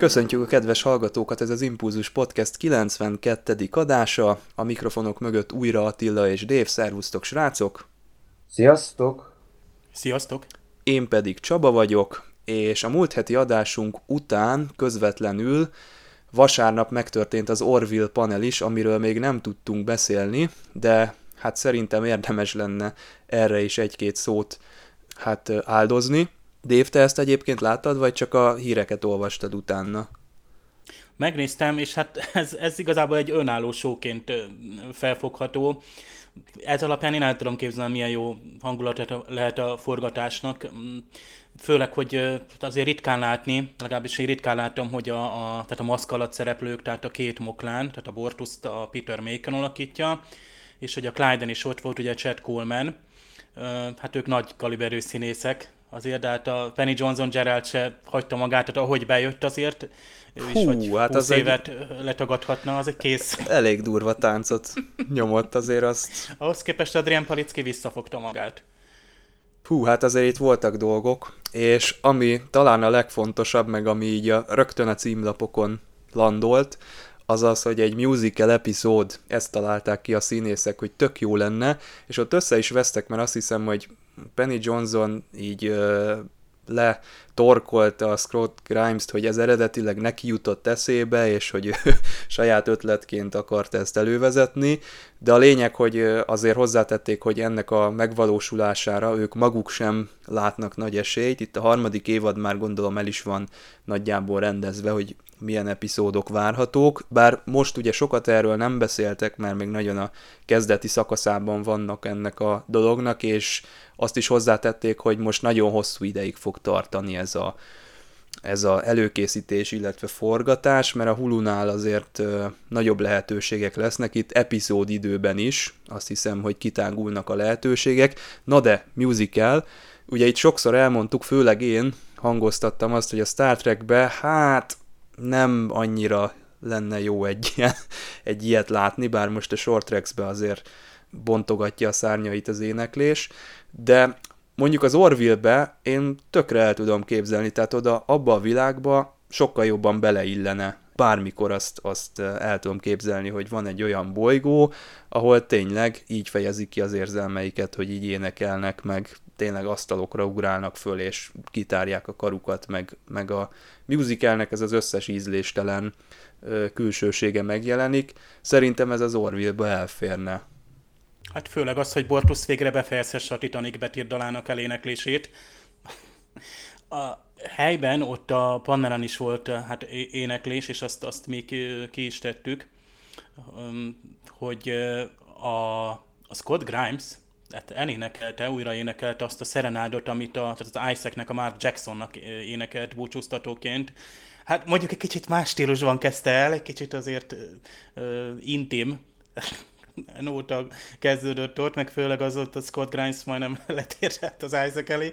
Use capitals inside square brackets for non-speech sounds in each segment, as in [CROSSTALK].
Köszöntjük a kedves hallgatókat, ez az Impulzus Podcast 92. adása. A mikrofonok mögött újra Attila és Dév, szervusztok srácok! Sziasztok! Sziasztok! Én pedig Csaba vagyok, és a múlt heti adásunk után közvetlenül vasárnap megtörtént az Orville panel is, amiről még nem tudtunk beszélni, de hát szerintem érdemes lenne erre is egy-két szót hát áldozni. Dév, te ezt egyébként láttad, vagy csak a híreket olvastad utána? Megnéztem, és hát ez, ez igazából egy önálló showként felfogható. Ez alapján én el tudom képzelni, milyen jó hangulat lehet a forgatásnak. Mm, főleg, hogy azért ritkán látni, legalábbis én ritkán látom, hogy a, a, tehát a maszk alatt szereplők, tehát a két moklán, tehát a Bortuszt a Peter Macon alakítja, és hogy a Clyden is ott volt, ugye Chad Coleman, hát ők nagy kaliberű színészek, azért, de hát a Penny Johnson Gerald se hagyta magát, tehát ahogy bejött azért, ő Hú, is vagy hát az évet egy... letagadhatna, az egy kész. Elég durva táncot nyomott azért azt. Ahhoz képest Adrian Palicki visszafogta magát. Hú, hát azért itt voltak dolgok, és ami talán a legfontosabb, meg ami így a, rögtön a címlapokon landolt, az az, hogy egy musical epizód, ezt találták ki a színészek, hogy tök jó lenne, és ott össze is vesztek, mert azt hiszem, hogy Penny Johnson így ö, letorkolta a Scott Grimes-t, hogy ez eredetileg neki jutott eszébe, és hogy ő [LAUGHS] saját ötletként akart ezt elővezetni, de a lényeg, hogy azért hozzátették, hogy ennek a megvalósulására ők maguk sem látnak nagy esélyt. Itt a harmadik évad már gondolom el is van nagyjából rendezve, hogy milyen epizódok várhatók, bár most ugye sokat erről nem beszéltek, mert még nagyon a kezdeti szakaszában vannak ennek a dolognak, és azt is hozzátették, hogy most nagyon hosszú ideig fog tartani ez a, ez a előkészítés, illetve forgatás, mert a Hulunál azért nagyobb lehetőségek lesznek itt epizód időben is, azt hiszem, hogy kitágulnak a lehetőségek. Na de, musical, ugye itt sokszor elmondtuk, főleg én hangoztattam azt, hogy a Star Trekbe, hát nem annyira lenne jó egy, [LAUGHS] ilyen, egy ilyet látni, bár most a Short Tracks-be azért bontogatja a szárnyait az éneklés, de mondjuk az Orville-be én tökre el tudom képzelni, tehát oda abba a világba sokkal jobban beleillene. Bármikor azt, azt el tudom képzelni, hogy van egy olyan bolygó, ahol tényleg így fejezik ki az érzelmeiket, hogy így énekelnek, meg tényleg asztalokra ugrálnak föl, és kitárják a karukat, meg, meg a musicalnek ez az összes ízléstelen külsősége megjelenik. Szerintem ez az Orville-be elférne. Hát főleg az, hogy Bortus végre befejezhesse a Titanic betirdalának eléneklését. A helyben ott a panelen is volt hát éneklés, és azt, azt még ki is tettük, hogy a, a Scott Grimes, hát elénekelte, újra énekelte azt a szerenádot, amit a, tehát az Isaacnek, a Mark Jacksonnak énekelt búcsúztatóként. Hát mondjuk egy kicsit más stílusban kezdte el, egy kicsit azért uh, intim [LAUGHS] nóta kezdődött ott, meg főleg az ott a Scott Grimes majdnem [LAUGHS] letérett az Isaac elé,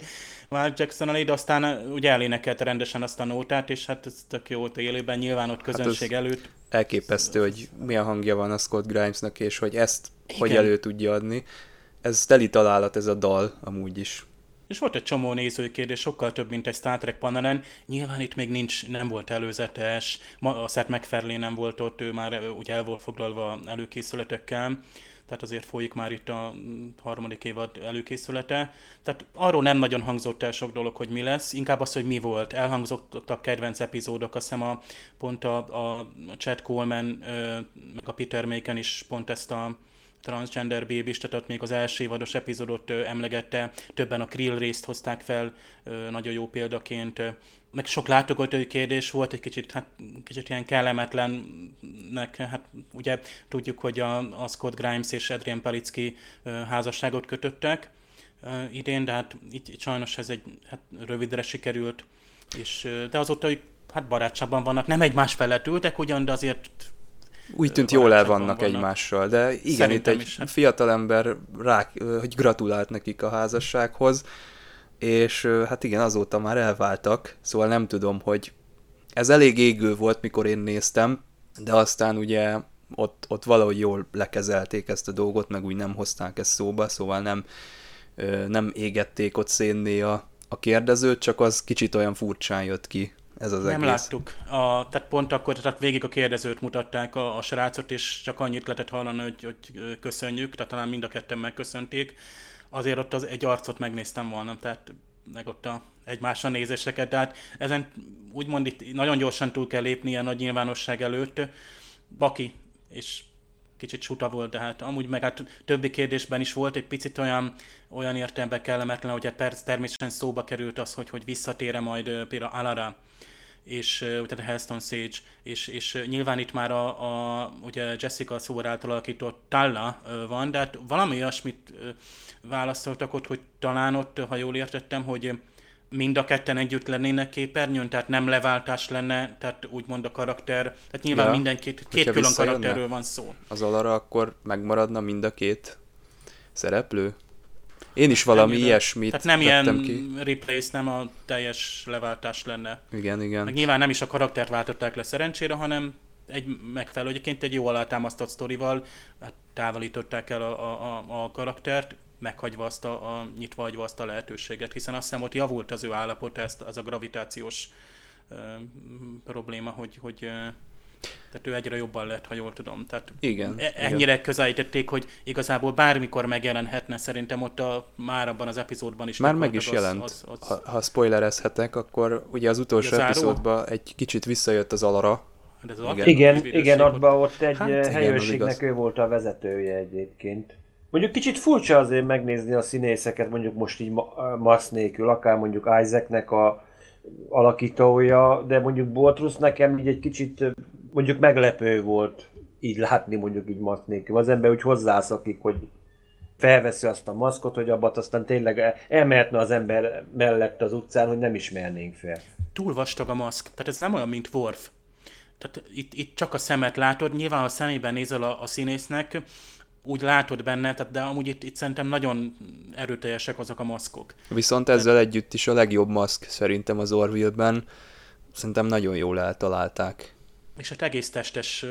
Mark Jackson elé, de aztán ugye elénekelte rendesen azt a nótát, és hát ez tök jó ott élőben, nyilván ott hát közönség hát előtt. Elképesztő, hogy milyen hangja van a Scott Grimesnak, és hogy ezt Igen. hogy elő tudja adni ez teli találat ez a dal amúgy is. És volt egy csomó nézői kérdés, sokkal több, mint egy Star Trek panelen. Nyilván itt még nincs, nem volt előzetes, a Seth MacFarlane nem volt ott, ő már úgy el volt foglalva előkészületekkel, tehát azért folyik már itt a harmadik évad előkészülete. Tehát arról nem nagyon hangzott el sok dolog, hogy mi lesz, inkább az, hogy mi volt. Elhangzottak kedvenc epizódok, azt hiszem a, pont a, a Chad Coleman, meg a Peter Macon is pont ezt a transgender bébis, tehát ott még az első évados epizódot emlegette, többen a Krill részt hozták fel, nagyon jó példaként, meg sok látogatói kérdés volt, egy kicsit, hát, kicsit ilyen kellemetlennek, hát ugye tudjuk, hogy a, a Scott Grimes és Adrian Palicki házasságot kötöttek idén, de hát itt, itt sajnos ez egy hát, rövidre sikerült, és, de azóta hát barátságban vannak, nem egymás felett ültek ugyan, de azért úgy tűnt jól el vannak, vannak. egymással, de igen, Szerintem itt egy is, fiatalember rá, hogy gratulált nekik a házassághoz, és hát igen, azóta már elváltak, szóval nem tudom, hogy ez elég égő volt, mikor én néztem, de aztán ugye ott, ott valahogy jól lekezelték ezt a dolgot, meg úgy nem hozták ezt szóba, szóval nem, nem égették ott szénné a, a kérdezőt, csak az kicsit olyan furcsán jött ki ez az Nem egész. láttuk. A, tehát pont akkor, tehát végig a kérdezőt mutatták a, a srácot, és csak annyit lehetett hallani, hogy, hogy köszönjük, tehát talán mind a ketten megköszönték. Azért ott az egy arcot megnéztem volna, tehát meg ott a egymásra nézéseket, tehát ezen úgymond itt nagyon gyorsan túl kell lépni a nagy nyilvánosság előtt. Baki, és kicsit suta volt, de hát amúgy meg hát többi kérdésben is volt egy picit olyan, olyan értelemben kellemetlen, hogy hát természetesen szóba került az, hogy, hogy visszatére majd például Alara, és tehát a Hellstone Sage, és, és nyilván itt már a, a ugye Jessica Szóval által alakított Talla van, de hát valami olyasmit választottak ott, hogy talán ott, ha jól értettem, hogy mind a ketten együtt lennének képernyőn, tehát nem leváltás lenne, tehát úgymond a karakter, tehát nyilván ja, minden két, két külön karakterről van szó. Az alara akkor megmaradna mind a két szereplő? Én is valami nem, ilyesmit Tehát nem ilyen ki. replace, nem a teljes leváltás lenne. Igen, igen. Meg nyilván nem is a karaktert váltották le szerencsére, hanem egy megfelelő, egyébként egy jó alátámasztott sztorival hát távolították el a, a, a, a karaktert, meghagyva azt a, a, nyitva hagyva azt a lehetőséget, hiszen azt hiszem ott javult az ő állapot, ezt, az a gravitációs ö, probléma, hogy, hogy tehát ő egyre jobban lett, ha jól tudom. Tehát igen, e- ennyire igen. közelítették, hogy igazából bármikor megjelenhetne, szerintem ott a, már abban az epizódban is. Már meg is az, jelent. Az, az, az... Ha, ha spoilerezhetek, akkor ugye az utolsó az epizódban egy kicsit visszajött az alara. Ez az igen, igen, igen ott, ott egy hát, helyőrségnek ő volt a vezetője egyébként. Mondjuk kicsit furcsa azért megnézni a színészeket, mondjuk most így Max nélkül, akár mondjuk Isaacnek a alakítója, de mondjuk Boltrus nekem így egy kicsit mondjuk meglepő volt így látni mondjuk így maszk nélkül. Az ember úgy hozzászokik, hogy felveszi azt a maszkot, hogy abbat aztán tényleg elmehetne az ember mellett az utcán, hogy nem ismernénk fel. Túl vastag a maszk, tehát ez nem olyan, mint Worf. Tehát itt, itt csak a szemet látod, nyilván a szemében nézel a, a színésznek, úgy látod benne, tehát de amúgy itt, itt szerintem nagyon erőteljesek azok a maszkok. Viszont ezzel tehát... együtt is a legjobb maszk szerintem az Orville-ben. Szerintem nagyon jól eltalálták. És hát egész testes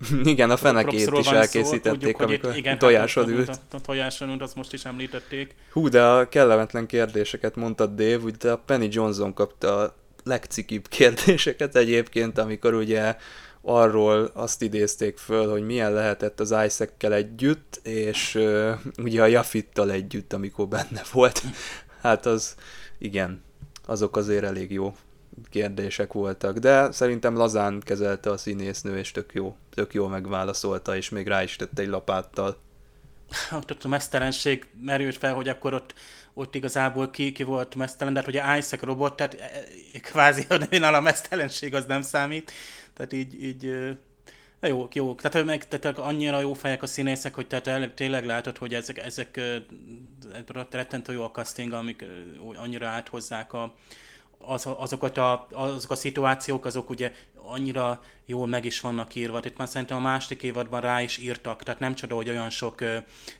[LAUGHS] igen, a fenekét is elkészítették, szó, amikor igen, tojáson hát, ült. A, a, a tojáson ült, azt most is említették. Hú, de a kellemetlen kérdéseket mondtad, Dave, ugye a Penny Johnson kapta a legcikibb kérdéseket egyébként, amikor ugye arról azt idézték föl, hogy milyen lehetett az isaac együtt, és uh, ugye a Jafittal együtt, amikor benne volt. [LAUGHS] Hát az, igen, azok azért elég jó kérdések voltak, de szerintem lazán kezelte a színésznő, és tök jó, tök jó megválaszolta, és még rá is tette egy lapáttal. [LAUGHS] Ott, a mesztelenség merült fel, hogy akkor ott, ott igazából ki, ki volt mesztelen, de hát ugye Isaac robot, tehát e, e, kvázi a mesztelenség az nem számít, tehát így, így jó, jó. Tehát, meg, tehát annyira jó fejek a színészek, hogy tehát tényleg látod, hogy ezek, ezek rettentő jó a casting, amik annyira áthozzák a, az, azokat a, azok a szituációk, azok ugye annyira jól meg is vannak írva. Itt már szerintem a második évadban rá is írtak, tehát nem csoda, hogy olyan sok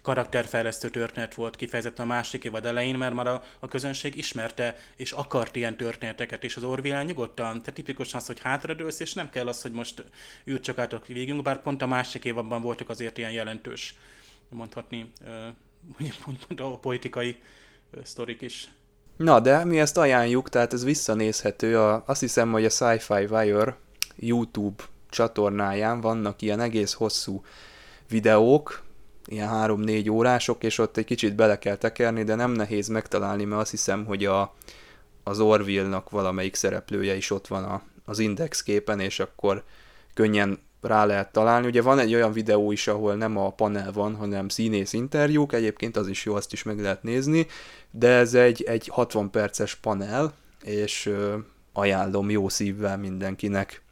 karakterfejlesztő történet volt kifejezetten a második évad elején, mert már a, a közönség ismerte és akart ilyen történeteket, és az Orville nyugodtan, tehát tipikus az, hogy hátradőlsz, és nem kell az, hogy most át végünk, bár pont a második évadban voltak azért ilyen jelentős, mondhatni, mondjuk a politikai sztorik is. Na, de mi ezt ajánljuk, tehát ez visszanézhető. A, azt hiszem, hogy a Sci-Fi Wire YouTube csatornáján vannak ilyen egész hosszú videók, ilyen 3-4 órások, és ott egy kicsit bele kell tekerni, de nem nehéz megtalálni, mert azt hiszem, hogy a, az Orville-nak valamelyik szereplője is ott van a, az index képen, és akkor könnyen rá lehet találni. Ugye van egy olyan videó is, ahol nem a panel van, hanem színész interjúk, egyébként az is jó, azt is meg lehet nézni, de ez egy, egy 60 perces panel, és ö, ajánlom jó szívvel mindenkinek.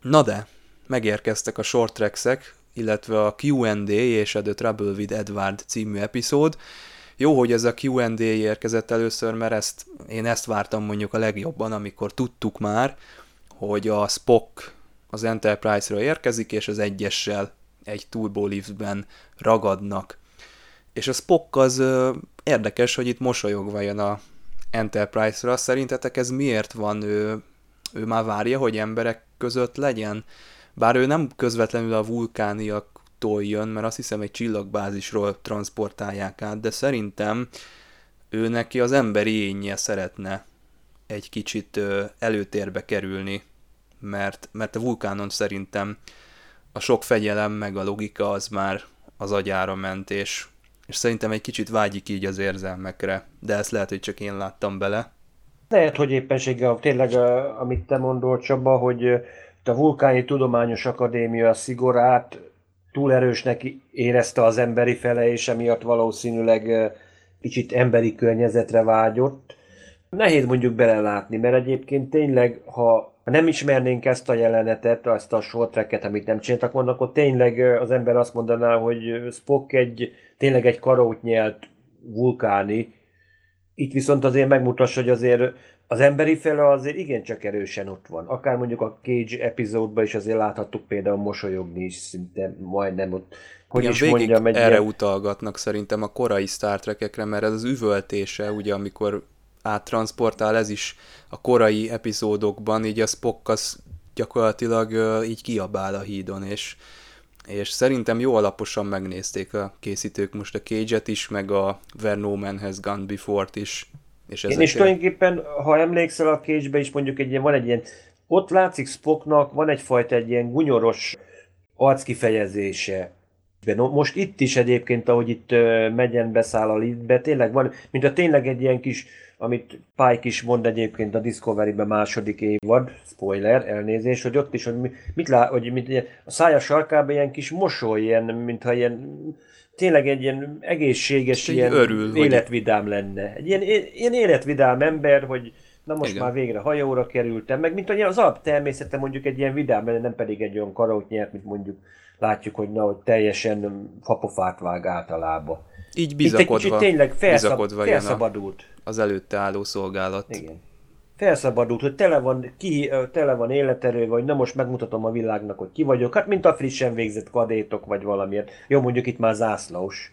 Na de, megérkeztek a short tracks illetve a Q&A és a The Trouble with Edward című epizód. Jó, hogy ez a Q&A érkezett először, mert ezt, én ezt vártam mondjuk a legjobban, amikor tudtuk már, hogy a Spock az Enterprise-ra érkezik, és az egyessel egy turbo liftben ragadnak. És a Spock az ö, érdekes, hogy itt mosolyogva jön a Enterprise-ra. Szerintetek ez miért van? Ő, ő már várja, hogy emberek között legyen? Bár ő nem közvetlenül a vulkániaktól jön, mert azt hiszem egy csillagbázisról transportálják át, de szerintem ő neki az emberi énje szeretne egy kicsit előtérbe kerülni mert, mert a vulkánon szerintem a sok fegyelem meg a logika az már az agyára ment, és, és szerintem egy kicsit vágyik így az érzelmekre, de ezt lehet, hogy csak én láttam bele. Lehet, hogy éppenséggel tényleg, amit te mondol Csaba, hogy a Vulkáni Tudományos Akadémia szigorát túl erősnek érezte az emberi fele, és emiatt valószínűleg kicsit emberi környezetre vágyott. Nehéz mondjuk belelátni, mert egyébként tényleg, ha ha nem ismernénk ezt a jelenetet, ezt a short amit nem csináltak volna, akkor tényleg az ember azt mondaná, hogy Spock egy, tényleg egy karót nyelt vulkáni. Itt viszont azért megmutassa, hogy azért az emberi fele azért igencsak erősen ott van. Akár mondjuk a Cage epizódban is azért láthattuk például mosolyogni is szinte majdnem ott. Hogy Igen, is mondjam, egy erre ilyen... utalgatnak szerintem a korai Star Trek-ekre, mert ez az üvöltése, ugye amikor áttransportál, ez is a korai epizódokban, így a Spock az gyakorlatilag így kiabál a hídon, és, és szerintem jó alaposan megnézték a készítők most a Cage-et is, meg a Where No Man Has Gone Before-t is. És Én is tulajdonképpen, ha emlékszel a Cage-be is mondjuk egy ilyen, van egy ilyen, ott látszik Spocknak, van egyfajta egy ilyen gunyoros arckifejezése, most itt is egyébként, ahogy itt megyen beszáll a lidbe, tényleg van, mint a tényleg egy ilyen kis amit Pike is mond egyébként a Discovery-ben második évad, spoiler, elnézés, hogy ott is, hogy mit lá, hogy mit, a szája sarkában ilyen kis mosoly, ilyen, mintha ilyen tényleg egy ilyen egészséges, egy ilyen örül, életvidám hogy... lenne. Egy ilyen, ilyen életvidám ember, hogy na most Igen. már végre hajóra kerültem, meg mint az alap természete mondjuk egy ilyen vidám lenne, nem pedig egy olyan karót nyert, mint mondjuk látjuk, hogy na, hogy teljesen fapofát vág általában. Így bizakodva, Itt egy kicsit tényleg felszab, bizakodva felszabadult. az előtte álló szolgálat. Igen. Felszabadult, hogy tele van, ki, tele van életerő, vagy na most megmutatom a világnak, hogy ki vagyok. Hát mint a frissen végzett kadétok, vagy valamiért. Jó, mondjuk itt már zászlós.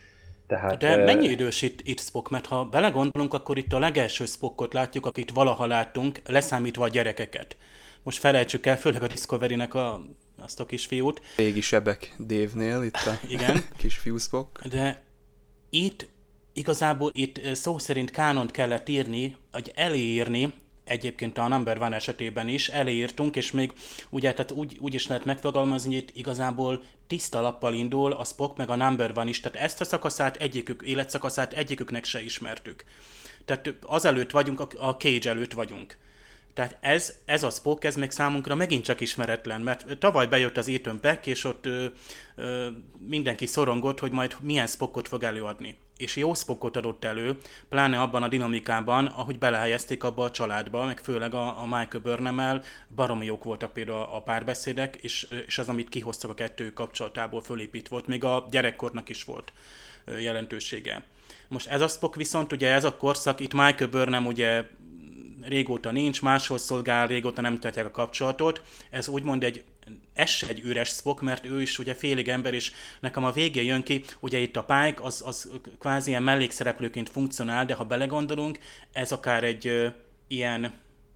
Tehát, De mennyi idős itt, itt Spock? Mert ha belegondolunk, akkor itt a legelső Spockot látjuk, akit valaha láttunk, leszámítva a gyerekeket. Most felejtsük el, főleg a Discovery-nek a, azt a kisfiút. Régi sebek Dave-nél, itt a [LAUGHS] Igen. [LAUGHS] kisfiú Spock. De itt igazából itt szó szerint kánont kellett írni, vagy elírni, egyébként a Number One esetében is elértünk, és még ugye, tehát úgy, úgy is lehet megfogalmazni, hogy itt igazából tiszta lappal indul a Spock meg a Number One is, tehát ezt a szakaszát egyikük, életszakaszát egyiküknek se ismertük. Tehát azelőtt vagyunk, a Cage előtt vagyunk. Tehát ez, ez a Spock, ez még számunkra megint csak ismeretlen, mert tavaly bejött az Ethan Peck, és ott ö, ö, mindenki szorongott, hogy majd milyen Spockot fog előadni. És jó Spockot adott elő, pláne abban a dinamikában, ahogy belehelyezték abba a családba, meg főleg a, a Michael Burnham-el, baromi jók voltak például a párbeszédek, és, és az, amit kihoztak a kettő kapcsolatából fölépít volt, még a gyerekkornak is volt jelentősége. Most ez a Spock viszont, ugye ez a korszak, itt Michael Burnham ugye régóta nincs, máshol szolgál, régóta nem tartják a kapcsolatot. Ez úgymond egy ez se egy üres Spock, mert ő is ugye félig ember, és nekem a végén jön ki, ugye itt a Pike, az, az kvázi ilyen mellékszereplőként funkcionál, de ha belegondolunk, ez akár egy ö, ilyen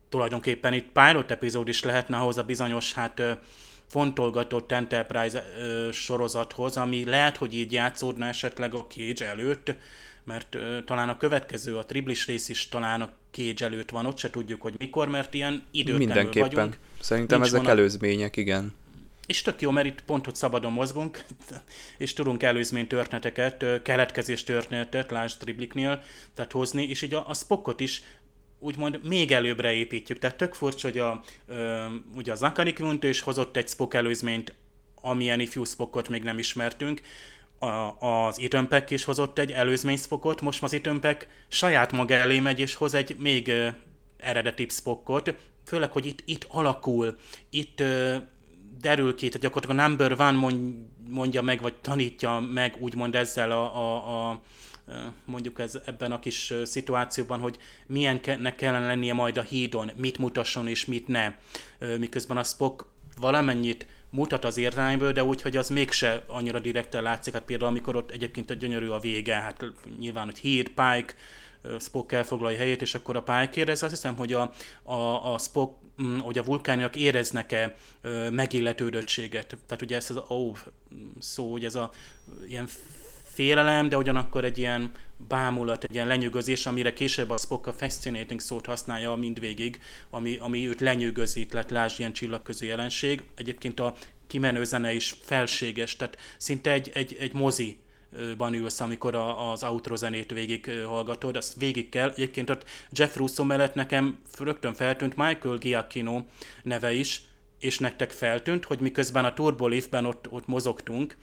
tulajdonképpen itt pilot epizód is lehetne ahhoz a bizonyos, hát ö, fontolgatott Enterprise ö, sorozathoz, ami lehet, hogy így játszódna esetleg a Cage előtt, mert ö, talán a következő, a triblis rész is talán a Cage előtt van, ott se tudjuk, hogy mikor, mert ilyen időtlenül Mindenképpen. vagyunk. Szerintem Nincs ezek vonat. előzmények, igen. És tök jó, mert itt pont, hogy szabadon mozgunk, [LAUGHS] és tudunk előzmény történeteket, keletkezés történetet, lásd Tribliknél, tehát hozni, és így a, a Spockot is úgymond még előbbre építjük. Tehát tök furcsa, hogy a, ö, ugye az Akari is hozott egy Spock előzményt amilyen ifjú Spockot még nem ismertünk. Az Peck is hozott egy előzmény Spockot, most az Peck saját maga elé megy és hoz egy még uh, eredetibb Spockot, főleg, hogy itt, itt alakul, itt derül ki, tehát gyakorlatilag a number one mondja meg, vagy tanítja meg úgymond ezzel a, a, a mondjuk ez, ebben a kis szituációban, hogy milyennek kellene lennie majd a hídon, mit mutasson és mit ne. Miközben a Spock valamennyit mutat az értelmeből, de úgy, hogy az mégse annyira direkten látszik. Hát például, amikor ott egyébként a gyönyörű a vége, hát nyilván, hogy híd, Pike, Spock elfoglalja helyét, és akkor a Pike érez. Azt hiszem, hogy a, a, a Spock, mm, hogy a vulkániak éreznek-e megilletődöttséget. Tehát ugye ez az ó, szó, hogy ez a ilyen félelem, de ugyanakkor egy ilyen bámulat, egy ilyen lenyűgözés, amire később a Spock a fascinating szót használja mindvégig, ami, ami őt lenyűgözít, lett lásd ilyen csillagközű jelenség. Egyébként a kimenő zene is felséges, tehát szinte egy, egy, egy mozi ban ülsz, amikor a, az outro zenét végig hallgatod, azt végig kell. Egyébként ott Jeff Russo mellett nekem rögtön feltűnt Michael Giacchino neve is, és nektek feltűnt, hogy miközben a Turbo ott, ott mozogtunk,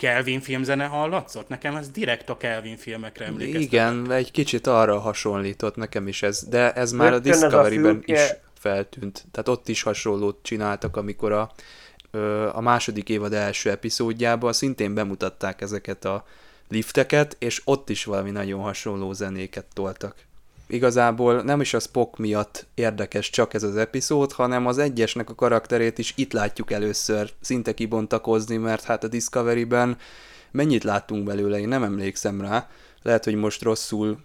Kelvin filmzene hallatszott? Nekem ez direkt a Kelvin filmekre emlékeztet. Igen, egy kicsit arra hasonlított nekem is ez, de ez már Rögtön a Discovery-ben is feltűnt. Tehát ott is hasonlót csináltak, amikor a, a második évad első epizódjában szintén bemutatták ezeket a lifteket, és ott is valami nagyon hasonló zenéket toltak igazából nem is a Spock miatt érdekes csak ez az epizód, hanem az egyesnek a karakterét is itt látjuk először szinte kibontakozni, mert hát a Discovery-ben mennyit láttunk belőle, én nem emlékszem rá. Lehet, hogy most rosszul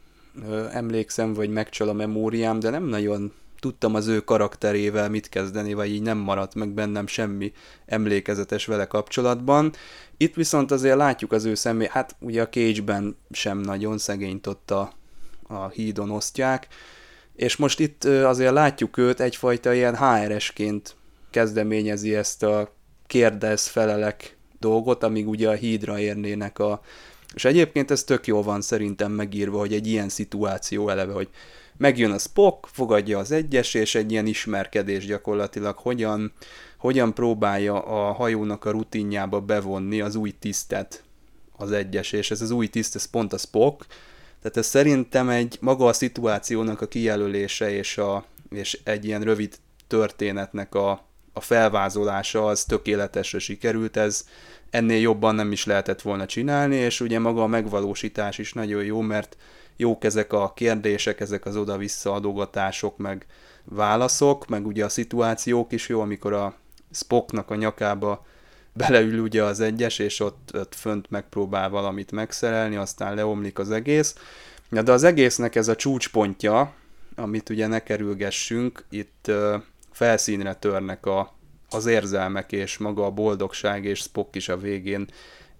ö, emlékszem, vagy megcsal a memóriám, de nem nagyon tudtam az ő karakterével mit kezdeni, vagy így nem maradt meg bennem semmi emlékezetes vele kapcsolatban. Itt viszont azért látjuk az ő személy, hát ugye a Cage-ben sem nagyon szegényt ott a a hídon osztják, és most itt azért látjuk őt egyfajta ilyen HR-esként kezdeményezi ezt a kérdez felelek dolgot, amíg ugye a hídra érnének a... És egyébként ez tök jó van szerintem megírva, hogy egy ilyen szituáció eleve, hogy megjön a Spock, fogadja az egyes, és egy ilyen ismerkedés gyakorlatilag, hogyan, hogyan próbálja a hajónak a rutinjába bevonni az új tisztet az egyes, és ez az új tiszt, ez pont a Spock, tehát ez szerintem egy maga a szituációnak a kijelölése és, a, és egy ilyen rövid történetnek a, a felvázolása az tökéletesre sikerült, ez ennél jobban nem is lehetett volna csinálni, és ugye maga a megvalósítás is nagyon jó, mert jók ezek a kérdések, ezek az oda-vissza adogatások, meg válaszok, meg ugye a szituációk is jó, amikor a Spocknak a nyakába beleül ugye az egyes, és ott, ott fönt megpróbál valamit megszerelni, aztán leomlik az egész. De az egésznek ez a csúcspontja, amit ugye ne kerülgessünk, itt felszínre törnek a, az érzelmek, és maga a boldogság, és Spock is a végén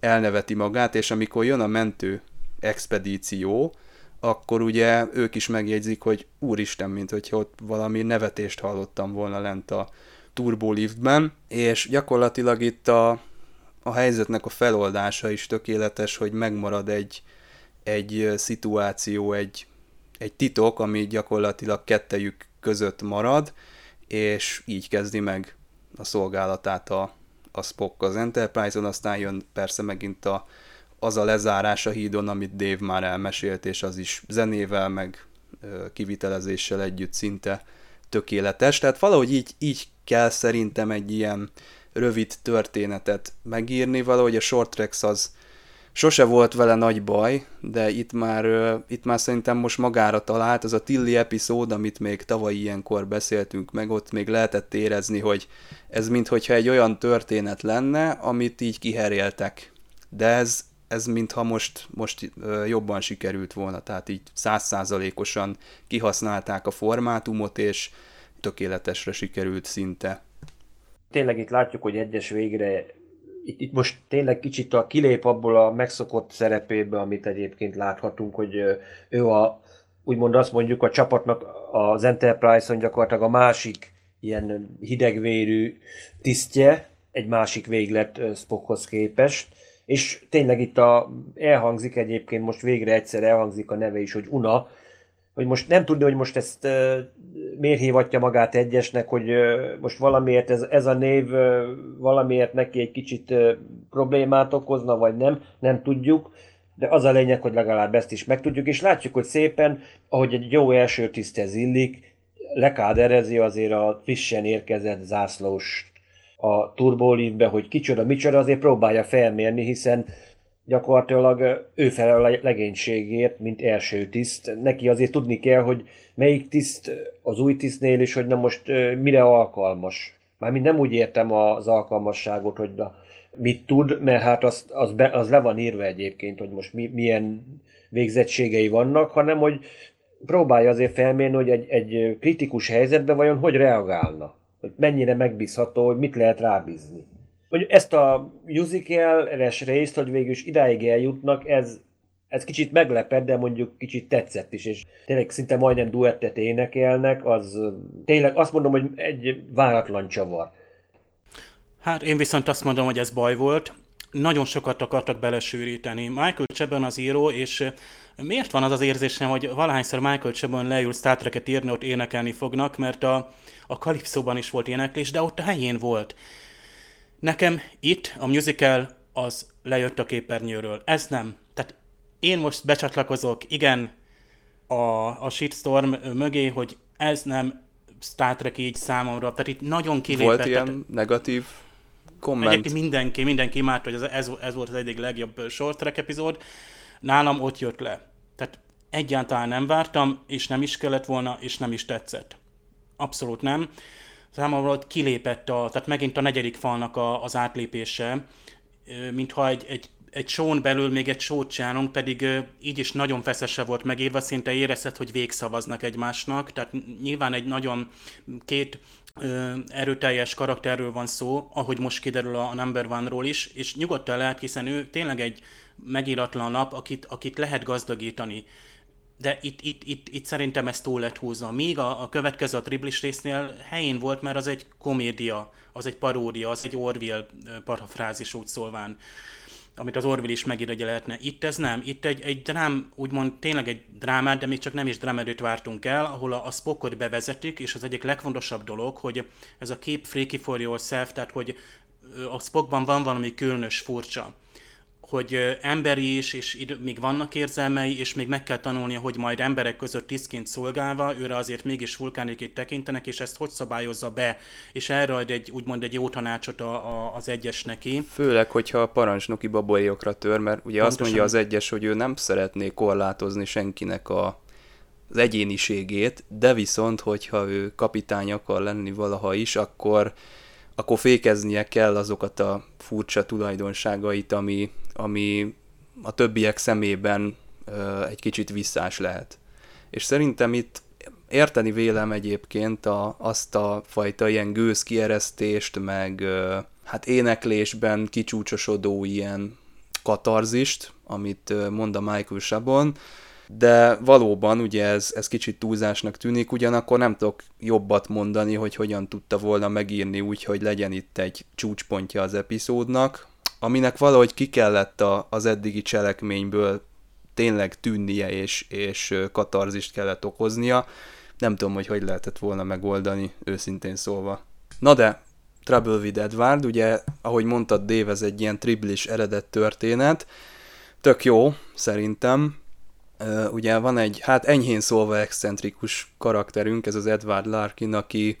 elneveti magát, és amikor jön a mentő expedíció, akkor ugye ők is megjegyzik, hogy úristen, mint hogyha ott valami nevetést hallottam volna lent a, turboliftben, és gyakorlatilag itt a, a helyzetnek a feloldása is tökéletes, hogy megmarad egy, egy szituáció, egy, egy titok, ami gyakorlatilag kettejük között marad, és így kezdi meg a szolgálatát a, a Spock az Enterprise-on, aztán jön persze megint a, az a lezárás a hídon, amit Dave már elmesélt, és az is zenével, meg kivitelezéssel együtt szinte tökéletes. Tehát valahogy így, így kell szerintem egy ilyen rövid történetet megírni, valahogy a short tracks az sose volt vele nagy baj, de itt már, itt már szerintem most magára talált, az a Tilly epizód, amit még tavaly ilyenkor beszéltünk meg, ott még lehetett érezni, hogy ez minthogyha egy olyan történet lenne, amit így kiheréltek. De ez, ez mintha most, most jobban sikerült volna, tehát így százszázalékosan kihasználták a formátumot, és tökéletesre sikerült szinte. Tényleg itt látjuk, hogy egyes végre itt, itt most tényleg kicsit a kilép abból a megszokott szerepébe, amit egyébként láthatunk, hogy ő a, úgymond azt mondjuk a csapatnak az Enterprise-on gyakorlatilag a másik ilyen hidegvérű tisztje, egy másik véglet Spockhoz képest, és tényleg itt a, elhangzik egyébként, most végre egyszer elhangzik a neve is, hogy Una, hogy most nem tudni, hogy most ezt uh, miért hívatja magát egyesnek, hogy most valamiért ez, ez a név valamiért neki egy kicsit problémát okozna, vagy nem, nem tudjuk, de az a lényeg, hogy legalább ezt is megtudjuk, és látjuk, hogy szépen, ahogy egy jó első tisztez illik, lekáderezi azért a frissen érkezett zászlós a turbólívbe, hogy kicsoda, micsoda, azért próbálja felmérni, hiszen gyakorlatilag ő felel a legénységért, mint első tiszt. Neki azért tudni kell, hogy melyik tiszt az új tisztnél is, hogy na most mire alkalmas. Mármint nem úgy értem az alkalmasságot, hogy na, mit tud, mert hát az, az, be, az le van írva egyébként, hogy most mi, milyen végzettségei vannak, hanem hogy próbálja azért felmérni, hogy egy, egy kritikus helyzetben vajon hogy reagálna. Hogy mennyire megbízható, hogy mit lehet rábízni. Hogy ezt a musical-es részt, hogy végül is idáig eljutnak, ez, ez kicsit meglepett, de mondjuk kicsit tetszett is, és tényleg szinte majdnem duettet énekelnek, az tényleg azt mondom, hogy egy váratlan csavar. Hát én viszont azt mondom, hogy ez baj volt. Nagyon sokat akartak belesűríteni. Michael Chabon az író, és miért van az az érzésem, hogy valahányszor Michael Chabon leül Star Trek-et írni, ott énekelni fognak, mert a, a Kalipszóban is volt éneklés, de ott a helyén volt. Nekem itt a musical az lejött a képernyőről. Ez nem. Tehát én most becsatlakozok, igen, a, a shitstorm mögé, hogy ez nem Star Trek így számomra. Tehát itt nagyon kilépett. Volt ilyen tehát, negatív komment? Egyébként mindenki, mindenki imádta, hogy ez, ez, ez volt az egyik legjobb short track epizód. Nálam ott jött le. Tehát egyáltalán nem vártam, és nem is kellett volna, és nem is tetszett. Abszolút nem számomra ott kilépett, a, tehát megint a negyedik falnak a, az átlépése, mintha egy, egy, egy són belül még egy sót csinálunk, pedig így is nagyon feszese volt megírva, szinte érezted, hogy végszavaznak egymásnak, tehát nyilván egy nagyon két erőteljes karakterről van szó, ahogy most kiderül a Number One-ról is, és nyugodtan lehet, hiszen ő tényleg egy megíratlan nap, akit, akit lehet gazdagítani de itt, itt, itt, itt szerintem ez túl lett húzva. Míg a, a következő a triplis résznél helyén volt, mert az egy komédia, az egy paródia, az egy Orville parafrázis úgy szólván, amit az Orville is megírja lehetne. Itt ez nem, itt egy, egy drám, úgymond tényleg egy drámát, de még csak nem is drámedőt vártunk el, ahol a, a Spockot bevezetik, és az egyik legfontosabb dolog, hogy ez a keep freaky for yourself, tehát hogy a Spockban van valami különös, furcsa hogy emberi is, és még vannak érzelmei, és még meg kell tanulnia, hogy majd emberek között tisztként szolgálva, őre azért mégis vulkániként tekintenek, és ezt hogy szabályozza be, és erre ad egy, úgymond egy jó tanácsot a, a, az egyes neki. Főleg, hogyha a parancsnoki babolyokra tör, mert ugye Pontosan. azt mondja az egyes, hogy ő nem szeretné korlátozni senkinek a, az egyéniségét, de viszont, hogyha ő kapitány akar lenni valaha is, akkor akkor fékeznie kell azokat a furcsa tulajdonságait, ami, ami a többiek szemében egy kicsit visszás lehet. És szerintem itt érteni vélem egyébként a, azt a fajta ilyen gőz kieresztést, meg hát éneklésben kicsúcsosodó ilyen katarzist, amit mond a Michael Sabon, de valóban ugye ez, ez kicsit túlzásnak tűnik, ugyanakkor nem tudok jobbat mondani, hogy hogyan tudta volna megírni úgy, hogy legyen itt egy csúcspontja az epizódnak, aminek valahogy ki kellett a, az eddigi cselekményből tényleg tűnnie, és, és katarzist kellett okoznia. Nem tudom, hogy hogy lehetett volna megoldani, őszintén szólva. Na de, Trouble with Edward, ugye, ahogy mondtad, Dave, ez egy ilyen triblis eredet történet. Tök jó, szerintem. Ugye van egy, hát enyhén szólva excentrikus karakterünk, ez az Edward Larkin, aki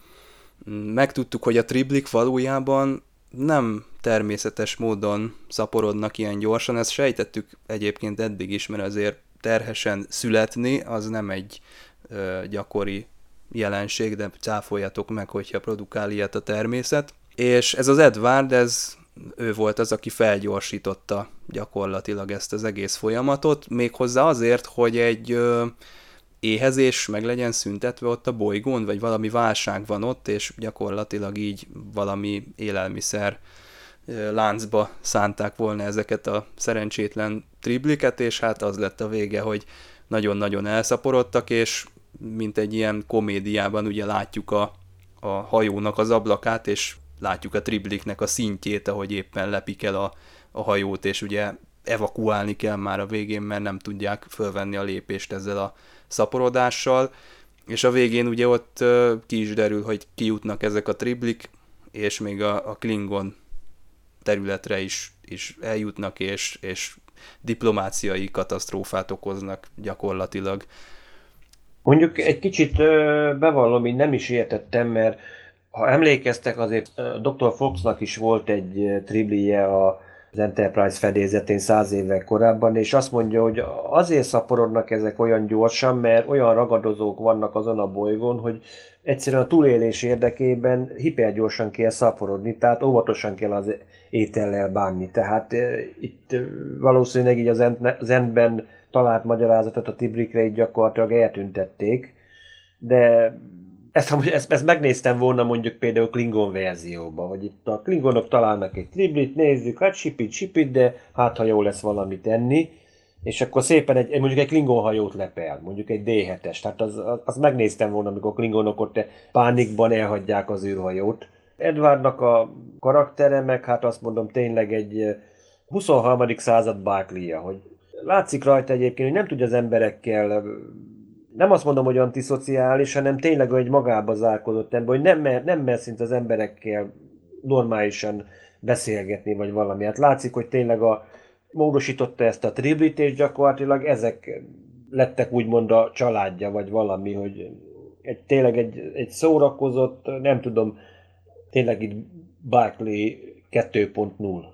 mm, megtudtuk, hogy a triblik valójában nem természetes módon szaporodnak ilyen gyorsan, ezt sejtettük egyébként eddig is, mert azért terhesen születni az nem egy ö, gyakori jelenség, de cáfoljatok meg, hogyha produkál ilyet a természet. És ez az Edward, ez ő volt az, aki felgyorsította gyakorlatilag ezt az egész folyamatot, méghozzá azért, hogy egy ö, éhezés meg legyen szüntetve ott a bolygón, vagy valami válság van ott, és gyakorlatilag így valami élelmiszer láncba szánták volna ezeket a szerencsétlen tribliket, és hát az lett a vége, hogy nagyon-nagyon elszaporodtak, és mint egy ilyen komédiában ugye látjuk a, a hajónak az ablakát, és látjuk a tribliknek a szintjét, ahogy éppen lepik el a, a hajót, és ugye evakuálni kell már a végén, mert nem tudják fölvenni a lépést ezzel a szaporodással, és a végén ugye ott ki is derül, hogy kijutnak ezek a triblik, és még a, a Klingon területre is, is eljutnak, és, és diplomáciai katasztrófát okoznak gyakorlatilag. Mondjuk egy kicsit bevallom, én nem is értettem, mert ha emlékeztek, azért Dr. Foxnak is volt egy triblije a az Enterprise fedélzetén száz évvel korábban, és azt mondja, hogy azért szaporodnak ezek olyan gyorsan, mert olyan ragadozók vannak azon a bolygón, hogy egyszerűen a túlélés érdekében hipergyorsan kell szaporodni, tehát óvatosan kell az étellel bánni. Tehát e, itt valószínűleg így az Endben talált magyarázatot a Tibrikre így gyakorlatilag eltüntették, de ezt, ezt, ezt megnéztem volna mondjuk például Klingon verzióban, hogy itt a Klingonok találnak egy triblit, nézzük, hát sipit, sipit, de hát ha jó lesz valamit enni, és akkor szépen egy, mondjuk egy Klingon hajót lepel, mondjuk egy D7-es, tehát az, az, az megnéztem volna, amikor Klingonok ott pánikban elhagyják az űrhajót. Edwardnak a karaktere meg, hát azt mondom, tényleg egy 23. Eh, század Barclay-ja, hogy látszik rajta egyébként, hogy nem tudja az emberekkel nem azt mondom, hogy antiszociális, hanem tényleg egy magába zárkodott ember, hogy nem mer, nem mer szint az emberekkel normálisan beszélgetni, vagy valami. Hát látszik, hogy tényleg a, módosította ezt a triblit, és gyakorlatilag ezek lettek úgymond a családja, vagy valami, hogy egy, tényleg egy, egy szórakozott, nem tudom, tényleg itt Barkley 2.0.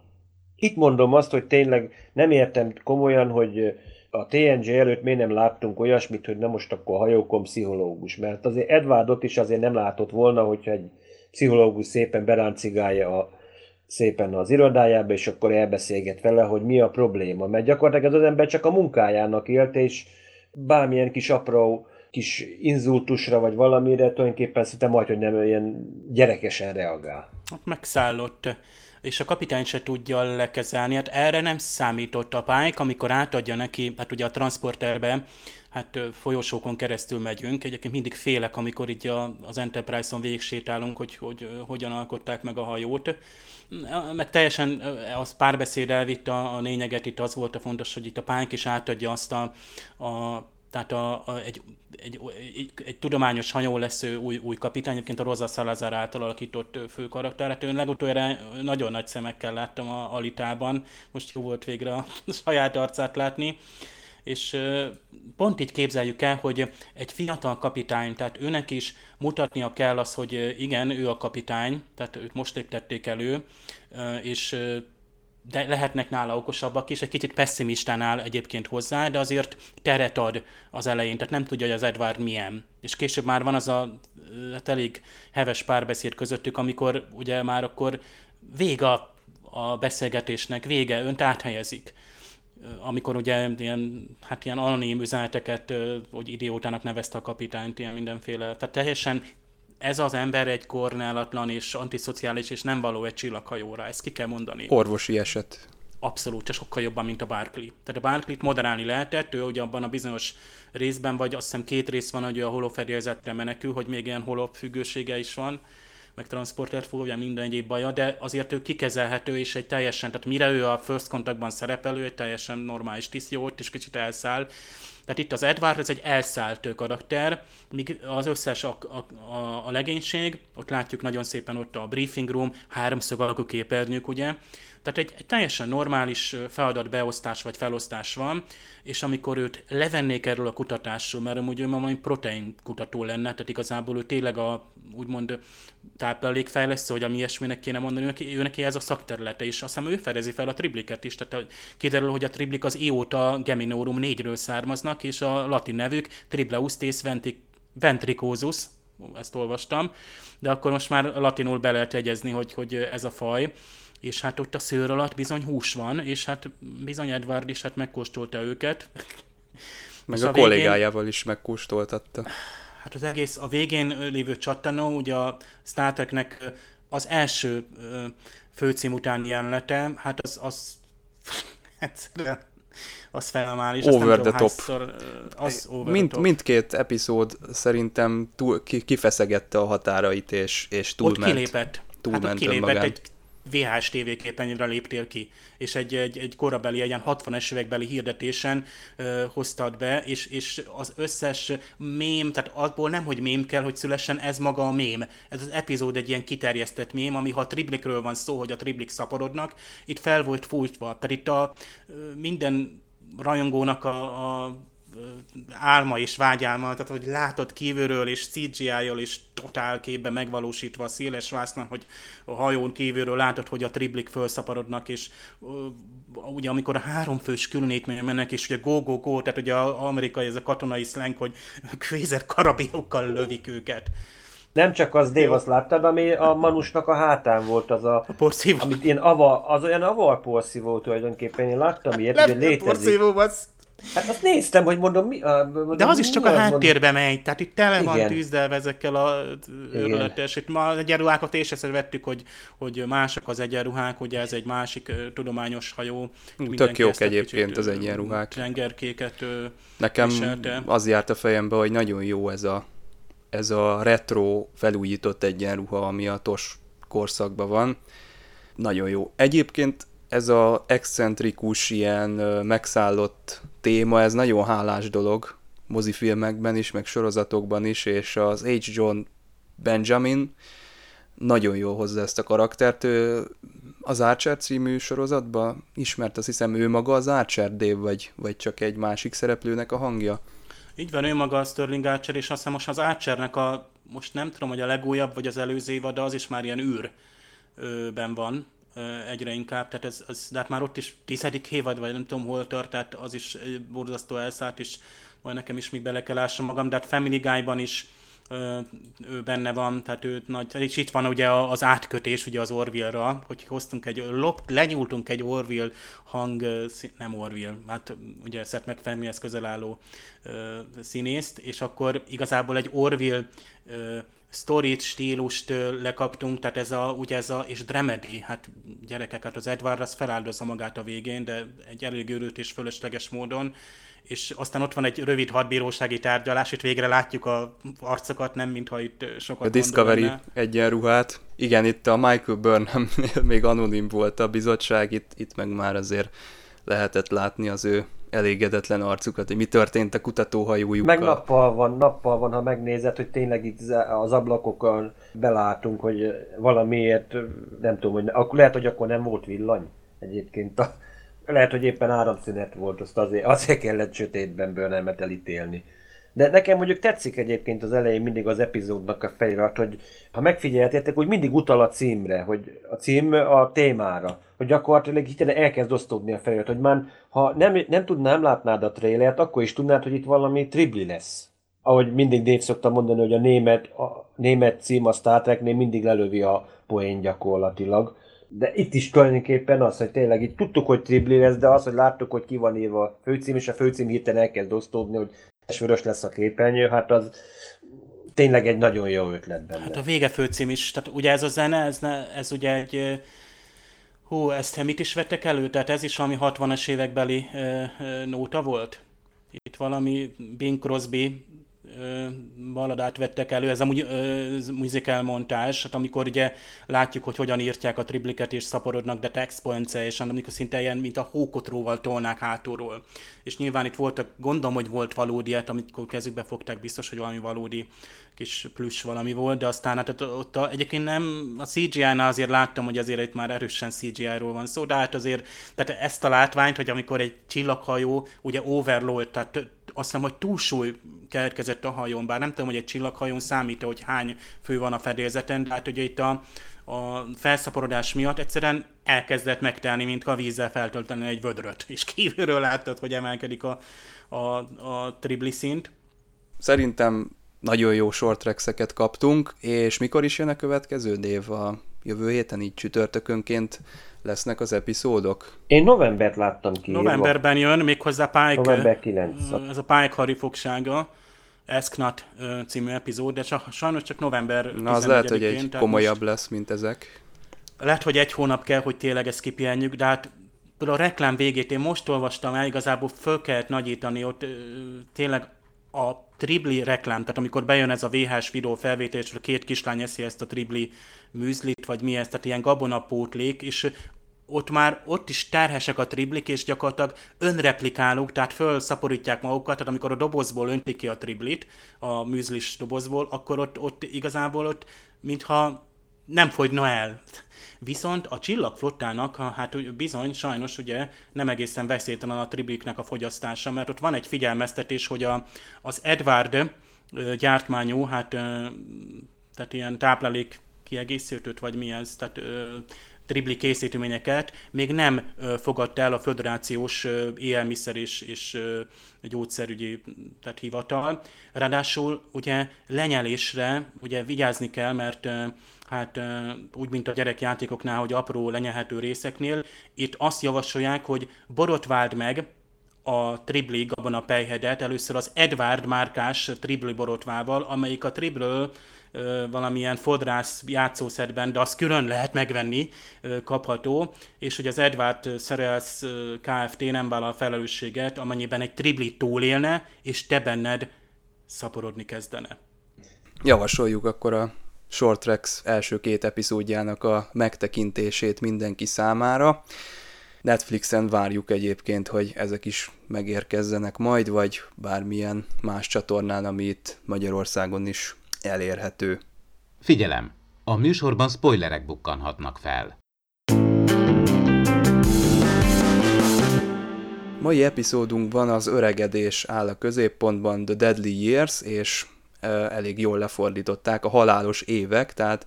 Itt mondom azt, hogy tényleg nem értem komolyan, hogy a TNG előtt miért nem láttunk olyasmit, hogy nem most akkor hajókon pszichológus, mert azért Edwardot is azért nem látott volna, hogyha egy pszichológus szépen beráncigálja a, szépen az irodájába, és akkor elbeszélget vele, hogy mi a probléma. Mert gyakorlatilag ez az ember csak a munkájának élt, és bármilyen kis apró kis inzultusra, vagy valamire tulajdonképpen szinte majd, hogy nem ilyen gyerekesen reagál. Megszállott és a kapitány se tudja lekezelni. Hát erre nem számított a Pike, amikor átadja neki, hát ugye a transporterbe, hát folyosókon keresztül megyünk. Egyébként mindig félek, amikor így a, az Enterprise-on végig sétálunk, hogy, hogy hogyan alkották meg a hajót. Meg teljesen az párbeszéd elvitt a, a lényeget, itt az volt a fontos, hogy itt a Pike is átadja azt a, a tehát a, a, egy, egy, egy, egy, tudományos hajó lesz ő új, új kapitány, egyébként a Rosa Salazar által alakított fő Hát Én legutoljára nagyon nagy szemekkel láttam a Alitában, most jó volt végre a [LAUGHS] saját arcát látni, és pont így képzeljük el, hogy egy fiatal kapitány, tehát őnek is mutatnia kell az, hogy igen, ő a kapitány, tehát őt most léptették elő, és de lehetnek nála okosabbak is, egy kicsit pessimistán áll egyébként hozzá, de azért teret ad az elején, tehát nem tudja, hogy az Edward milyen. És később már van az a hát elég heves párbeszéd közöttük, amikor ugye már akkor vége a, a beszélgetésnek, vége, önt áthelyezik. Amikor ugye ilyen, hát ilyen anonim üzeneteket, hogy idiótának nevezte a kapitányt, ilyen mindenféle, tehát teljesen ez az ember egy kornálatlan és antiszociális, és nem való egy csillaghajóra, ezt ki kell mondani. Orvosi eset. Abszolút, és sokkal jobban, mint a Barkley. Tehát a Barkley-t moderálni lehetett, ő ugye abban a bizonyos részben, vagy azt hiszem két rész van, hogy a holofedélzetre menekül, hogy még ilyen holop függősége is van, meg transporter fogja minden egyéb baja, de azért ő kikezelhető, és egy teljesen, tehát mire ő a First Contactban szerepelő, egy teljesen normális tiszt, jó, ott is kicsit elszáll, tehát itt az Edward, ez egy elszállt karakter, míg az összes a, a, a, a legénység, ott látjuk nagyon szépen ott a briefing room, háromszög alakú képernyők, ugye, tehát egy, egy teljesen normális feladat beosztás vagy felosztás van, és amikor őt levennék erről a kutatásról, mert amúgy ő valami protein kutató lenne, tehát igazából ő tényleg a úgymond táplálékfejlesztő, hogy ami ilyesminek kéne mondani, neki, ő neki ez a szakterülete, és azt hiszem ő fedezi fel a tribliket is, tehát kiderül, hogy a triblik az ióta geminorum négyről származnak, és a latin nevük tribleustes ventricosus, ezt olvastam, de akkor most már latinul be lehet egyezni, hogy, hogy ez a faj, és hát ott a szőr alatt bizony hús van, és hát bizony Edward is hát megkóstolta őket. Meg és a, a kollégájával végén... is megkóstoltatta. Hát az egész, a végén lévő csattanó, ugye a Star Treknek az első főcím utáni jelenete, hát az, az [LAUGHS] egyszerűen az fenomális. Over the top. Hányszor, az over Mind, the top. Mindkét epizód szerintem túl, kifeszegette a határait, és, és túlment. Ott kilépett. Túlment hát ott kilépett egy VHS tévéképernyőre léptél ki, és egy, egy, egy korabeli, egy ilyen 60-es évekbeli hirdetésen ö, hoztad be, és, és az összes mém, tehát abból nem, hogy mém kell, hogy szülessen, ez maga a mém. Ez az epizód egy ilyen kiterjesztett mém, ami ha triblikről van szó, hogy a triblik szaporodnak, itt fel volt fújtva. Tehát itt a minden rajongónak a, a álma és vágyálma, tehát hogy látod kívülről és CGI-jal és totál képbe megvalósítva a széles vásznak, hogy a hajón kívülről látod, hogy a triblik felszaporodnak, és uh, ugye amikor a háromfős különítmény mennek, és ugye go, go, go, tehát ugye az amerikai, ez a katonai slang, hogy kvézer karabinokkal lövik őket. Nem csak az, Dave, azt láttad, ami a Manusnak a hátán volt az a... a porszívó. Amit ilyen ava, az olyan avar porszívó tulajdonképpen, én láttam ilyet, hogy létezik. porszívó, az Hát azt néztem, hogy mondom, mi... A, mondom, De az is csak a háttérbe mondom... megy, tehát itt tele van tűzdelve ezekkel a örületes. Itt ma az egyenruhákat és ezt vettük, hogy, hogy mások az egyenruhák, ugye ez egy másik tudományos hajó. Tök jók egyébként az egyenruhák. Tengerkéket Nekem viselte. az járt a fejembe, hogy nagyon jó ez a, ez a retro felújított egyenruha, ami a TOS korszakban van. Nagyon jó. Egyébként ez a excentrikus, ilyen megszállott téma, ez nagyon hálás dolog mozifilmekben is, meg sorozatokban is, és az H. John Benjamin nagyon jól hozza ezt a karaktert. Ő az Archer című sorozatban ismert, azt hiszem ő maga az Archer Dave, vagy, vagy csak egy másik szereplőnek a hangja. Így van, ő maga a Sterling Archer, és azt hiszem most az Archernek a, most nem tudom, hogy a legújabb, vagy az előző évad, de az is már ilyen űrben van, egyre inkább, tehát ez, ez, de hát már ott is tizedik évad, vagy nem tudom hol tart, tehát az is borzasztó elszállt, és majd nekem is még bele kell lássam magam, de hát Family Guy-ban is ő benne van, tehát ő nagy, és itt van ugye az átkötés ugye az Orville-ra, hogy hoztunk egy, lop, lenyúltunk egy Orville hang, nem Orville, hát ugye Seth MacFarlane-hez közel álló színészt, és akkor igazából egy Orville sztorit, stílust lekaptunk, tehát ez a, ugye ez a, és dramedy, hát gyerekek, hát az Edward az feláldozza magát a végén, de egy elég őrült és fölösleges módon, és aztán ott van egy rövid hadbírósági tárgyalás, itt végre látjuk a arcokat, nem mintha itt sokat A Discovery egyenruhát. Igen, itt a Michael burnham [LAUGHS] még anonim volt a bizottság, itt, itt meg már azért lehetett látni az ő elégedetlen arcukat, hogy mi történt a kutatóhajójukkal. Meg nappal van, nappal van, ha megnézed, hogy tényleg itt az ablakokon belátunk, hogy valamiért, nem tudom, hogy akkor lehet, hogy akkor nem volt villany egyébként. A, lehet, hogy éppen áramszünet volt, azt azért, azért kellett sötétben Burnhamet elítélni. De nekem mondjuk tetszik egyébként az elején mindig az epizódnak a felirat, hogy ha megfigyeltétek, hogy mindig utal a címre, hogy a cím a témára, hogy gyakorlatilag itt elkezd osztódni a felirat, hogy már ha nem, nem tudnám, látnád a trailert, akkor is tudnád, hogy itt valami tribli lesz. Ahogy mindig Dave szokta mondani, hogy a német, a német cím a Star Treknél mindig lelövi a poén gyakorlatilag. De itt is tulajdonképpen az, hogy tényleg itt tudtuk, hogy tribli lesz, de az, hogy láttuk, hogy ki van írva a főcím, és a főcím hirtelen elkezd osztódni, hogy vörös lesz a képernyő, hát az tényleg egy nagyon jó ötlet benne. Hát a vége főcím is, tehát ugye ez a zene, ez, ne, ez ugye egy Hú, ezt mit is vettek elő? Tehát ez is valami 60-as évekbeli ö, ö, nóta volt? Itt valami Bing Crosby baladát vettek elő, ez a musical montázs, hát amikor ugye látjuk, hogy hogyan írtják a tribliket és szaporodnak de text és amikor szinte ilyen, mint a hókotróval tolnák hátulról. És nyilván itt voltak, gondolom, hogy volt valódi, hát amikor kezükbe fogták, biztos, hogy valami valódi kis plusz valami volt, de aztán hát ott, a, egyébként nem, a CGI-nál azért láttam, hogy azért itt már erősen CGI-ról van szó, de hát azért, tehát ezt a látványt, hogy amikor egy csillaghajó ugye overload, tehát azt hiszem, hogy túlsúly keletkezett a hajón, bár nem tudom, hogy egy csillaghajón számít hogy hány fő van a fedélzeten, de hát ugye itt a, a felszaporodás miatt egyszerűen elkezdett megtelni, mint a vízzel feltölteni egy vödröt, [LAUGHS] és kívülről láttad, hogy emelkedik a, a, a tribli szint. Szerintem nagyon jó short kaptunk, és mikor is jön a következő év? A jövő héten így csütörtökönként lesznek az epizódok? Én novembert láttam ki. Novemberben jön, méghozzá Pike, November 9. Ez a Pike harifogsága. Esknat című epizód, de csak, sajnos csak november Na az lehet, hogy egy komolyabb most... lesz, mint ezek. Lehet, hogy egy hónap kell, hogy tényleg ezt kipihenjük, de hát a reklám végét én most olvastam el, igazából föl kellett nagyítani, ott tényleg a tribli reklám, tehát amikor bejön ez a VHS videó felvételésről, két kislány eszi ezt a tribli műzlit, vagy mi ez, tehát ilyen gabonapótlék, és ott már ott is terhesek a triblik, és gyakorlatilag önreplikálók, tehát felszaporítják magukat, tehát amikor a dobozból öntik ki a triblit, a műzlis dobozból, akkor ott, ott igazából ott, mintha nem fogyna el. Viszont a csillagflottának, hát bizony, sajnos ugye nem egészen veszélytelen a tribliknek a fogyasztása, mert ott van egy figyelmeztetés, hogy a, az Edward gyártmányú, hát tehát ilyen táplálék kiegészítőt, vagy mi ez, tehát tribli készítményeket még nem fogadta el a föderációs élelmiszer és, és gyógyszerügyi tehát hivatal. Ráadásul ugye lenyelésre ugye vigyázni kell, mert hát úgy, mint a gyerekjátékoknál, hogy apró lenyelhető részeknél, itt azt javasolják, hogy borotváld meg a Tribli abban a pejhedet, először az Edward márkás Tribli borotvával, amelyik a Tribről valamilyen fodrász játszószedben, de azt külön lehet megvenni, kapható, és hogy az Edward Cereals Kft. nem vállal felelősséget, amennyiben egy tribli túlélne, és te benned szaporodni kezdene. Javasoljuk akkor a Short Tracks első két epizódjának a megtekintését mindenki számára. Netflixen várjuk egyébként, hogy ezek is megérkezzenek majd, vagy bármilyen más csatornán, ami itt Magyarországon is elérhető. Figyelem! A műsorban spoilerek bukkanhatnak fel. Mai epizódunkban az öregedés áll a középpontban The Deadly Years, és elég jól lefordították a halálos évek, tehát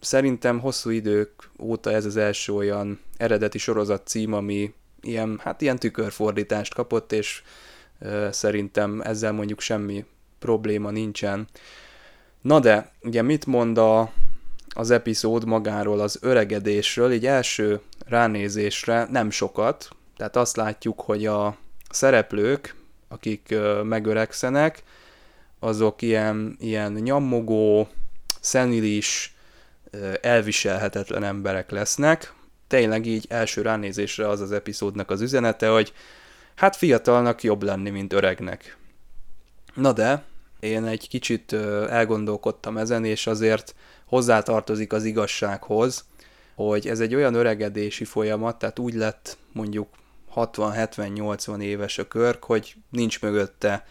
szerintem hosszú idők óta ez az első olyan eredeti sorozat cím, ami ilyen, hát ilyen tükörfordítást kapott, és szerintem ezzel mondjuk semmi probléma nincsen. Na de, ugye mit mond a, az epizód magáról az öregedésről, így első ránézésre nem sokat, tehát azt látjuk, hogy a szereplők, akik megöregszenek, azok ilyen, ilyen nyammogó, szenilis, elviselhetetlen emberek lesznek. Tényleg így első ránézésre az az epizódnak az üzenete, hogy hát fiatalnak jobb lenni, mint öregnek. Na de, én egy kicsit elgondolkodtam ezen, és azért hozzátartozik az igazsághoz, hogy ez egy olyan öregedési folyamat, tehát úgy lett mondjuk 60-70-80 éves a körk, hogy nincs mögötte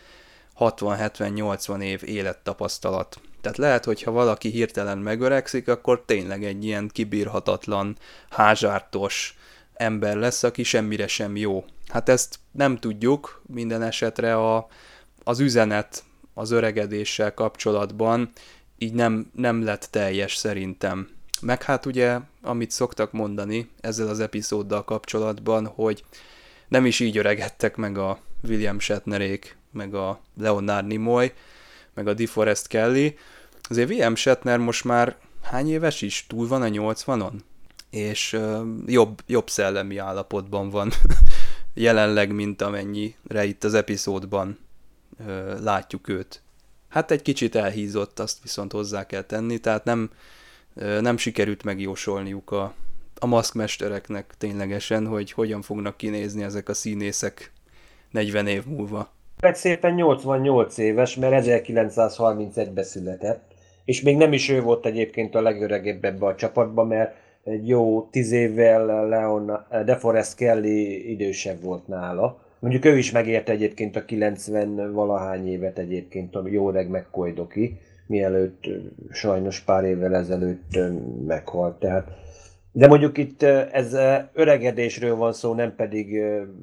60-70-80 év élettapasztalat. Tehát lehet, hogy ha valaki hirtelen megöregszik, akkor tényleg egy ilyen kibírhatatlan, házártos ember lesz, aki semmire sem jó. Hát ezt nem tudjuk, minden esetre a, az üzenet az öregedéssel kapcsolatban így nem, nem lett teljes szerintem. Meg hát ugye, amit szoktak mondani ezzel az epizóddal kapcsolatban, hogy nem is így öregedtek meg a William Shatnerék, meg a Leonard Nimoy, meg a DeForest Kelly. Azért William Shatner most már hány éves is? Túl van a 80-on? És uh, jobb, jobb szellemi állapotban van [LAUGHS] jelenleg, mint amennyire itt az epizódban látjuk őt. Hát egy kicsit elhízott, azt viszont hozzá kell tenni, tehát nem, nem sikerült megjósolniuk a, a maszkmestereknek ténylegesen, hogy hogyan fognak kinézni ezek a színészek 40 év múlva. Meg szépen 88 éves, mert 1931-ben született, és még nem is ő volt egyébként a legöregebb ebbe a csapatban, mert egy jó tíz évvel Leon DeForest Kelly idősebb volt nála. Mondjuk ő is megérte egyébként a 90 valahány évet egyébként, ami jó reg megkolydoki, mielőtt sajnos pár évvel ezelőtt meghalt. Tehát de mondjuk itt ez öregedésről van szó, nem pedig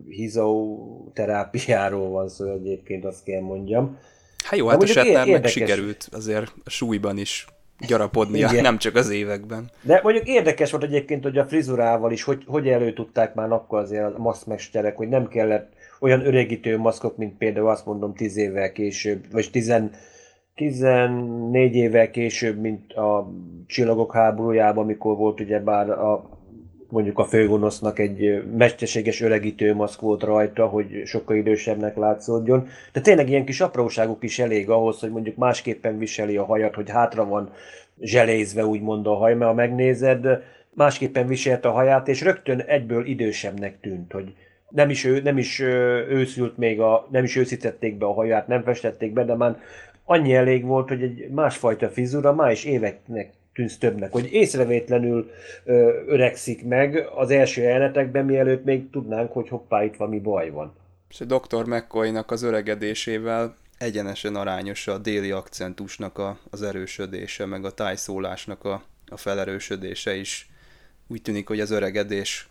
hizoterápiáról van szó egyébként, azt kell mondjam. Hát jó, hát a Shatnernek sikerült azért a súlyban is gyarapodnia, Igen. nem csak az években. De mondjuk érdekes volt egyébként, hogy a frizurával is, hogy, hogy elő tudták már akkor azért a maszkmesterek, hogy nem kellett olyan öregítő maszkok, mint például azt mondom 10 évvel később, vagy 10, 14 évvel később, mint a Csillagok háborújában, amikor volt ugye bár a mondjuk a főgonosznak egy mesterséges öregítő maszk volt rajta, hogy sokkal idősebbnek látszódjon. De tényleg ilyen kis apróságok is elég ahhoz, hogy mondjuk másképpen viseli a hajat, hogy hátra van zselézve úgymond a haj, mert ha megnézed, másképpen viselte a haját, és rögtön egyből idősebbnek tűnt, hogy nem is, ő, nem is őszült még, a, nem is őszítették be a haját, nem festették be, de már annyi elég volt, hogy egy másfajta fizura már is éveknek tűnsz többnek, hogy észrevétlenül ö, öregszik meg az első jelenetekben, mielőtt még tudnánk, hogy hoppá, itt valami baj van. És a Dr. McCoy-nak az öregedésével egyenesen arányos a déli akcentusnak a, az erősödése, meg a tájszólásnak a, a felerősödése is. Úgy tűnik, hogy az öregedés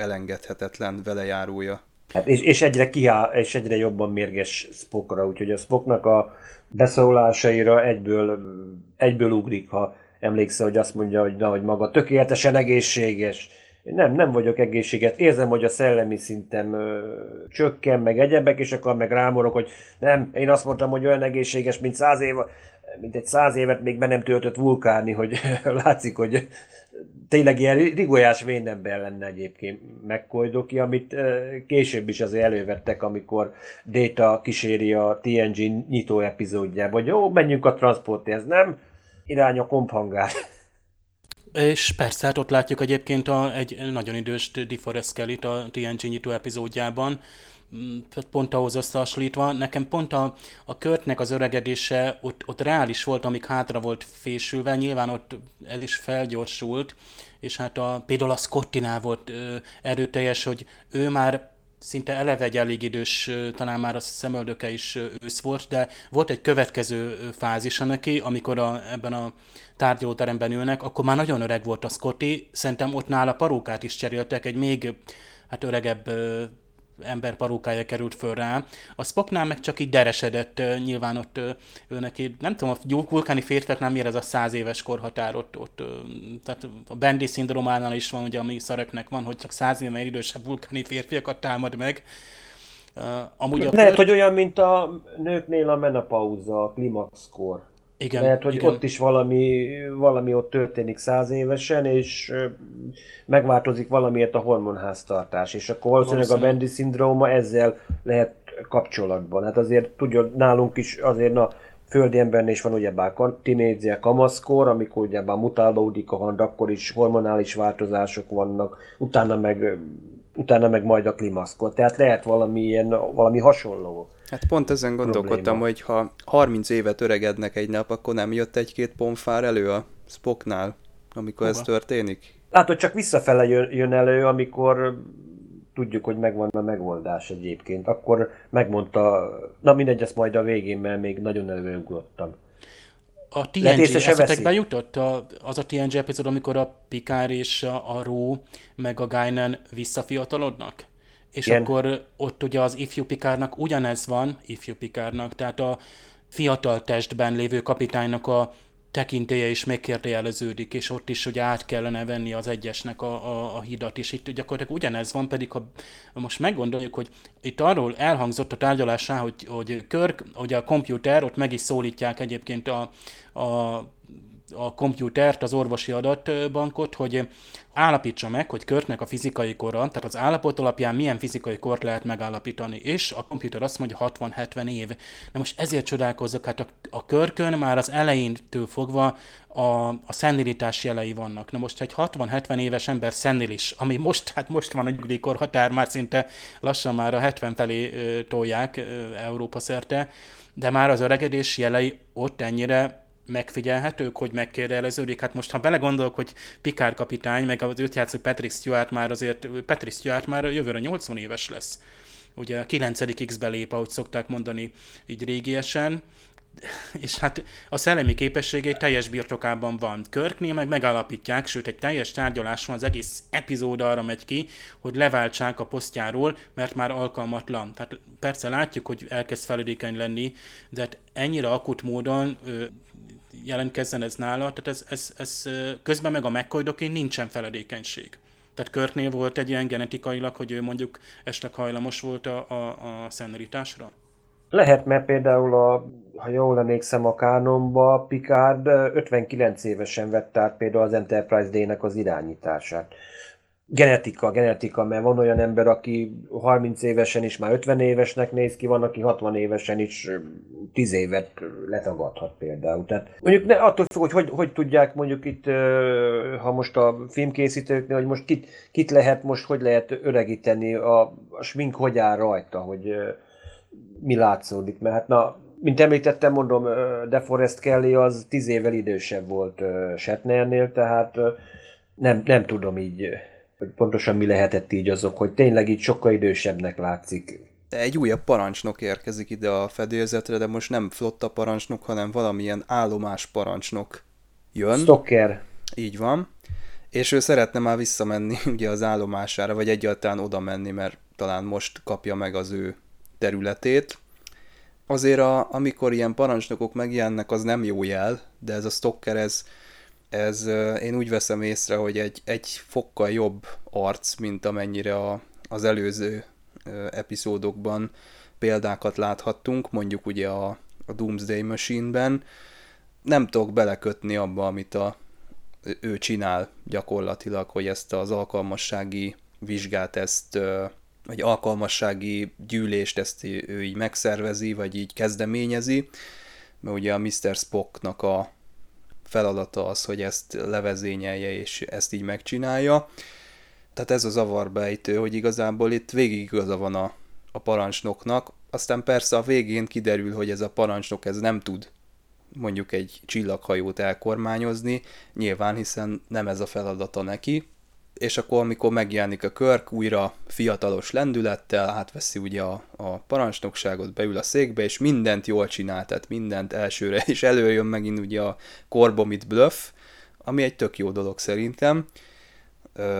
elengedhetetlen velejárója. Hát és, és, egyre kihá, és egyre jobban mérges Spockra, úgyhogy a Spocknak a beszólásaira egyből, egyből ugrik, ha emlékszel, hogy azt mondja, hogy, na, hogy maga tökéletesen egészséges. Nem, nem vagyok egészséges. Érzem, hogy a szellemi szintem ö, csökken, meg egyebek, és akkor meg rámorok, hogy nem, én azt mondtam, hogy olyan egészséges, mint száz év, mint egy száz évet még be nem töltött vulkáni, hogy [LAUGHS] látszik, hogy tényleg ilyen rigolyás vénember lenne egyébként McCoy amit később is azért elővettek, amikor Data kíséri a TNG nyitó epizódjába, hogy jó, menjünk a transportért, nem? Irány a komphangár. És persze, hát ott látjuk egyébként a, egy nagyon idős DeForest kelly a TNG nyitó epizódjában, pont ahhoz összehasonlítva, nekem pont a, a körtnek az öregedése ott, ott reális volt, amíg hátra volt fésülve, nyilván ott el is felgyorsult, és hát a, például a Scottinál volt ö, erőteljes, hogy ő már szinte eleve egy elég idős, talán már a szemöldöke is ősz volt, de volt egy következő fázisa neki, amikor a, ebben a tárgyalóteremben ülnek, akkor már nagyon öreg volt a Scotty, szerintem ott nála parókát is cseréltek, egy még hát öregebb ember parókája került föl rá. A Spocknál meg csak így deresedett, nyilván ott ő neki, nem tudom, a vulkáni férfiaknál miért ez a száz éves korhatár ott, ott tehát a Bendy szindrómánál is van, ugye, ami szareknek van, hogy csak száz éve idősebb vulkáni férfiakat támad meg. Uh, amúgy a Lehet, kör... hogy olyan, mint a nőknél a menopauza, a klimaxkor. Igen, Lehet, hogy igen. ott is valami, valami ott történik száz évesen, és megváltozik valamiért a hormonháztartás, és akkor valószínűleg a Bendy szindróma ezzel lehet kapcsolatban. Hát azért tudja, nálunk is azért na, földi embernél is van ugyebár tinédzia, kamaszkor, amikor ugyebár mutálódik a hand, akkor is hormonális változások vannak, utána meg, utána meg majd a klimaszkor. Tehát lehet valami ilyen, valami hasonló. Hát pont ezen gondolkodtam, probléma. hogy ha 30 évet öregednek egy nap, akkor nem jött egy-két pomfár elő a Spocknál, amikor Hova? ez történik? Látod, csak visszafele jön, jön elő, amikor tudjuk, hogy megvan a megoldás egyébként. Akkor megmondta, na mindegy, ezt majd a végén, mert még nagyon előugrottam. A TNG eszetekbe jutott a, az a TNG epizód, amikor a Pikár és a, a Ró meg a Guinan visszafiatalodnak? És Igen. akkor ott ugye az ifjú Pikárnak ugyanez van, ifjú Pikárnak, tehát a fiatal testben lévő kapitánynak a tekintélye is megkérdőjeleződik, és ott is ugye át kellene venni az egyesnek a, a, a hidat, és itt gyakorlatilag ugyanez van, pedig ha most meggondoljuk, hogy itt arról elhangzott a tárgyalásán, hogy, hogy Körk, hogy a komputer, ott meg is szólítják egyébként a, a a komputert, az orvosi adatbankot, hogy állapítsa meg, hogy Körtnek a fizikai kora, tehát az állapot alapján milyen fizikai kort lehet megállapítani, és a komputer azt mondja 60-70 év. Na most ezért csodálkozok, hát a, a körkön már az elejéntől fogva a, a szenilitás jelei vannak. Na most egy 60-70 éves ember szenilis, ami most, hát most van a nyugdíjkor határ, már szinte lassan már a 70 felé ö, tolják ö, Európa szerte, de már az öregedés jelei ott ennyire megfigyelhetők, hogy megkérdeleződik. Hát most, ha belegondolok, hogy Pikár kapitány, meg az őt játszó Patrick Stewart már azért, Patrick Stewart már jövőre 80 éves lesz. Ugye a 9. X-be ahogy szokták mondani így régiesen, és hát a szellemi képességei teljes birtokában van. Körknél meg megállapítják, sőt egy teljes tárgyalás van, az egész epizód arra megy ki, hogy leváltsák a posztjáról, mert már alkalmatlan. Tehát persze látjuk, hogy elkezd feledékeny lenni, de hát ennyire akut módon jelentkezzen ez nála, tehát ez, ez, ez közben meg a McCoy nincsen feledékenység. Tehát Körtnél volt egy ilyen genetikailag, hogy ő mondjuk esetleg hajlamos volt a, a, a szenneritásra? Lehet, mert például, a, ha jól emlékszem a kánonba, Picard 59 évesen vett át például az Enterprise D-nek az irányítását. Genetika, genetika, mert van olyan ember, aki 30 évesen is már 50 évesnek néz ki, van, aki 60 évesen is 10 évet letagadhat például. Tehát mondjuk ne, attól függ, hogy, hogy hogy tudják mondjuk itt, ha most a filmkészítőknél, hogy most kit, kit lehet most, hogy lehet öregíteni, a, a smink hogy áll rajta, hogy mi látszódik, mert hát na, mint említettem, mondom, DeForest Kelly az 10 évvel idősebb volt Shatnernél, tehát nem, nem tudom így hogy pontosan mi lehetett így azok, hogy tényleg így sokkal idősebbnek látszik. Egy újabb parancsnok érkezik ide a fedélzetre, de most nem flotta parancsnok, hanem valamilyen állomás parancsnok jön. Stocker. Így van. És ő szeretne már visszamenni [LAUGHS] ugye az állomására, vagy egyáltalán oda menni, mert talán most kapja meg az ő területét. Azért a, amikor ilyen parancsnokok megjelennek, az nem jó jel, de ez a Stocker, ez ez én úgy veszem észre, hogy egy, egy fokkal jobb arc, mint amennyire a, az előző epizódokban példákat láthattunk, mondjuk ugye a, a Doomsday Machine-ben. Nem tudok belekötni abba, amit a, ő csinál gyakorlatilag, hogy ezt az alkalmassági vizsgát, ezt vagy alkalmassági gyűlést ezt ő így megszervezi, vagy így kezdeményezi, mert ugye a Mr. Spocknak a, feladata az, hogy ezt levezényelje és ezt így megcsinálja. Tehát ez a zavarbejtő, hogy igazából itt végig igaza van a, a parancsnoknak, aztán persze a végén kiderül, hogy ez a parancsnok ez nem tud mondjuk egy csillaghajót elkormányozni, nyilván hiszen nem ez a feladata neki, és akkor amikor megjelenik a Körk újra fiatalos lendülettel, átveszi ugye a, a parancsnokságot, beül a székbe, és mindent jól csinál, tehát mindent elsőre, [LAUGHS] és előjön megint ugye a Korbomit bluff, ami egy tök jó dolog szerintem,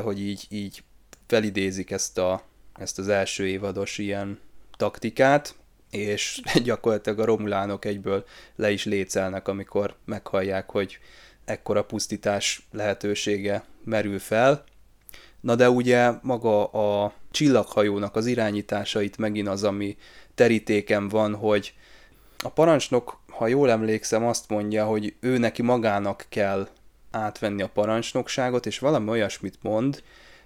hogy így, így felidézik ezt, a, ezt az első évados ilyen taktikát, és [LAUGHS] gyakorlatilag a romulánok egyből le is lécelnek, amikor meghallják, hogy ekkora pusztítás lehetősége merül fel, Na de ugye maga a csillaghajónak az irányításait megint az, ami terítéken van, hogy a parancsnok, ha jól emlékszem, azt mondja, hogy ő neki magának kell átvenni a parancsnokságot, és valami olyasmit mond,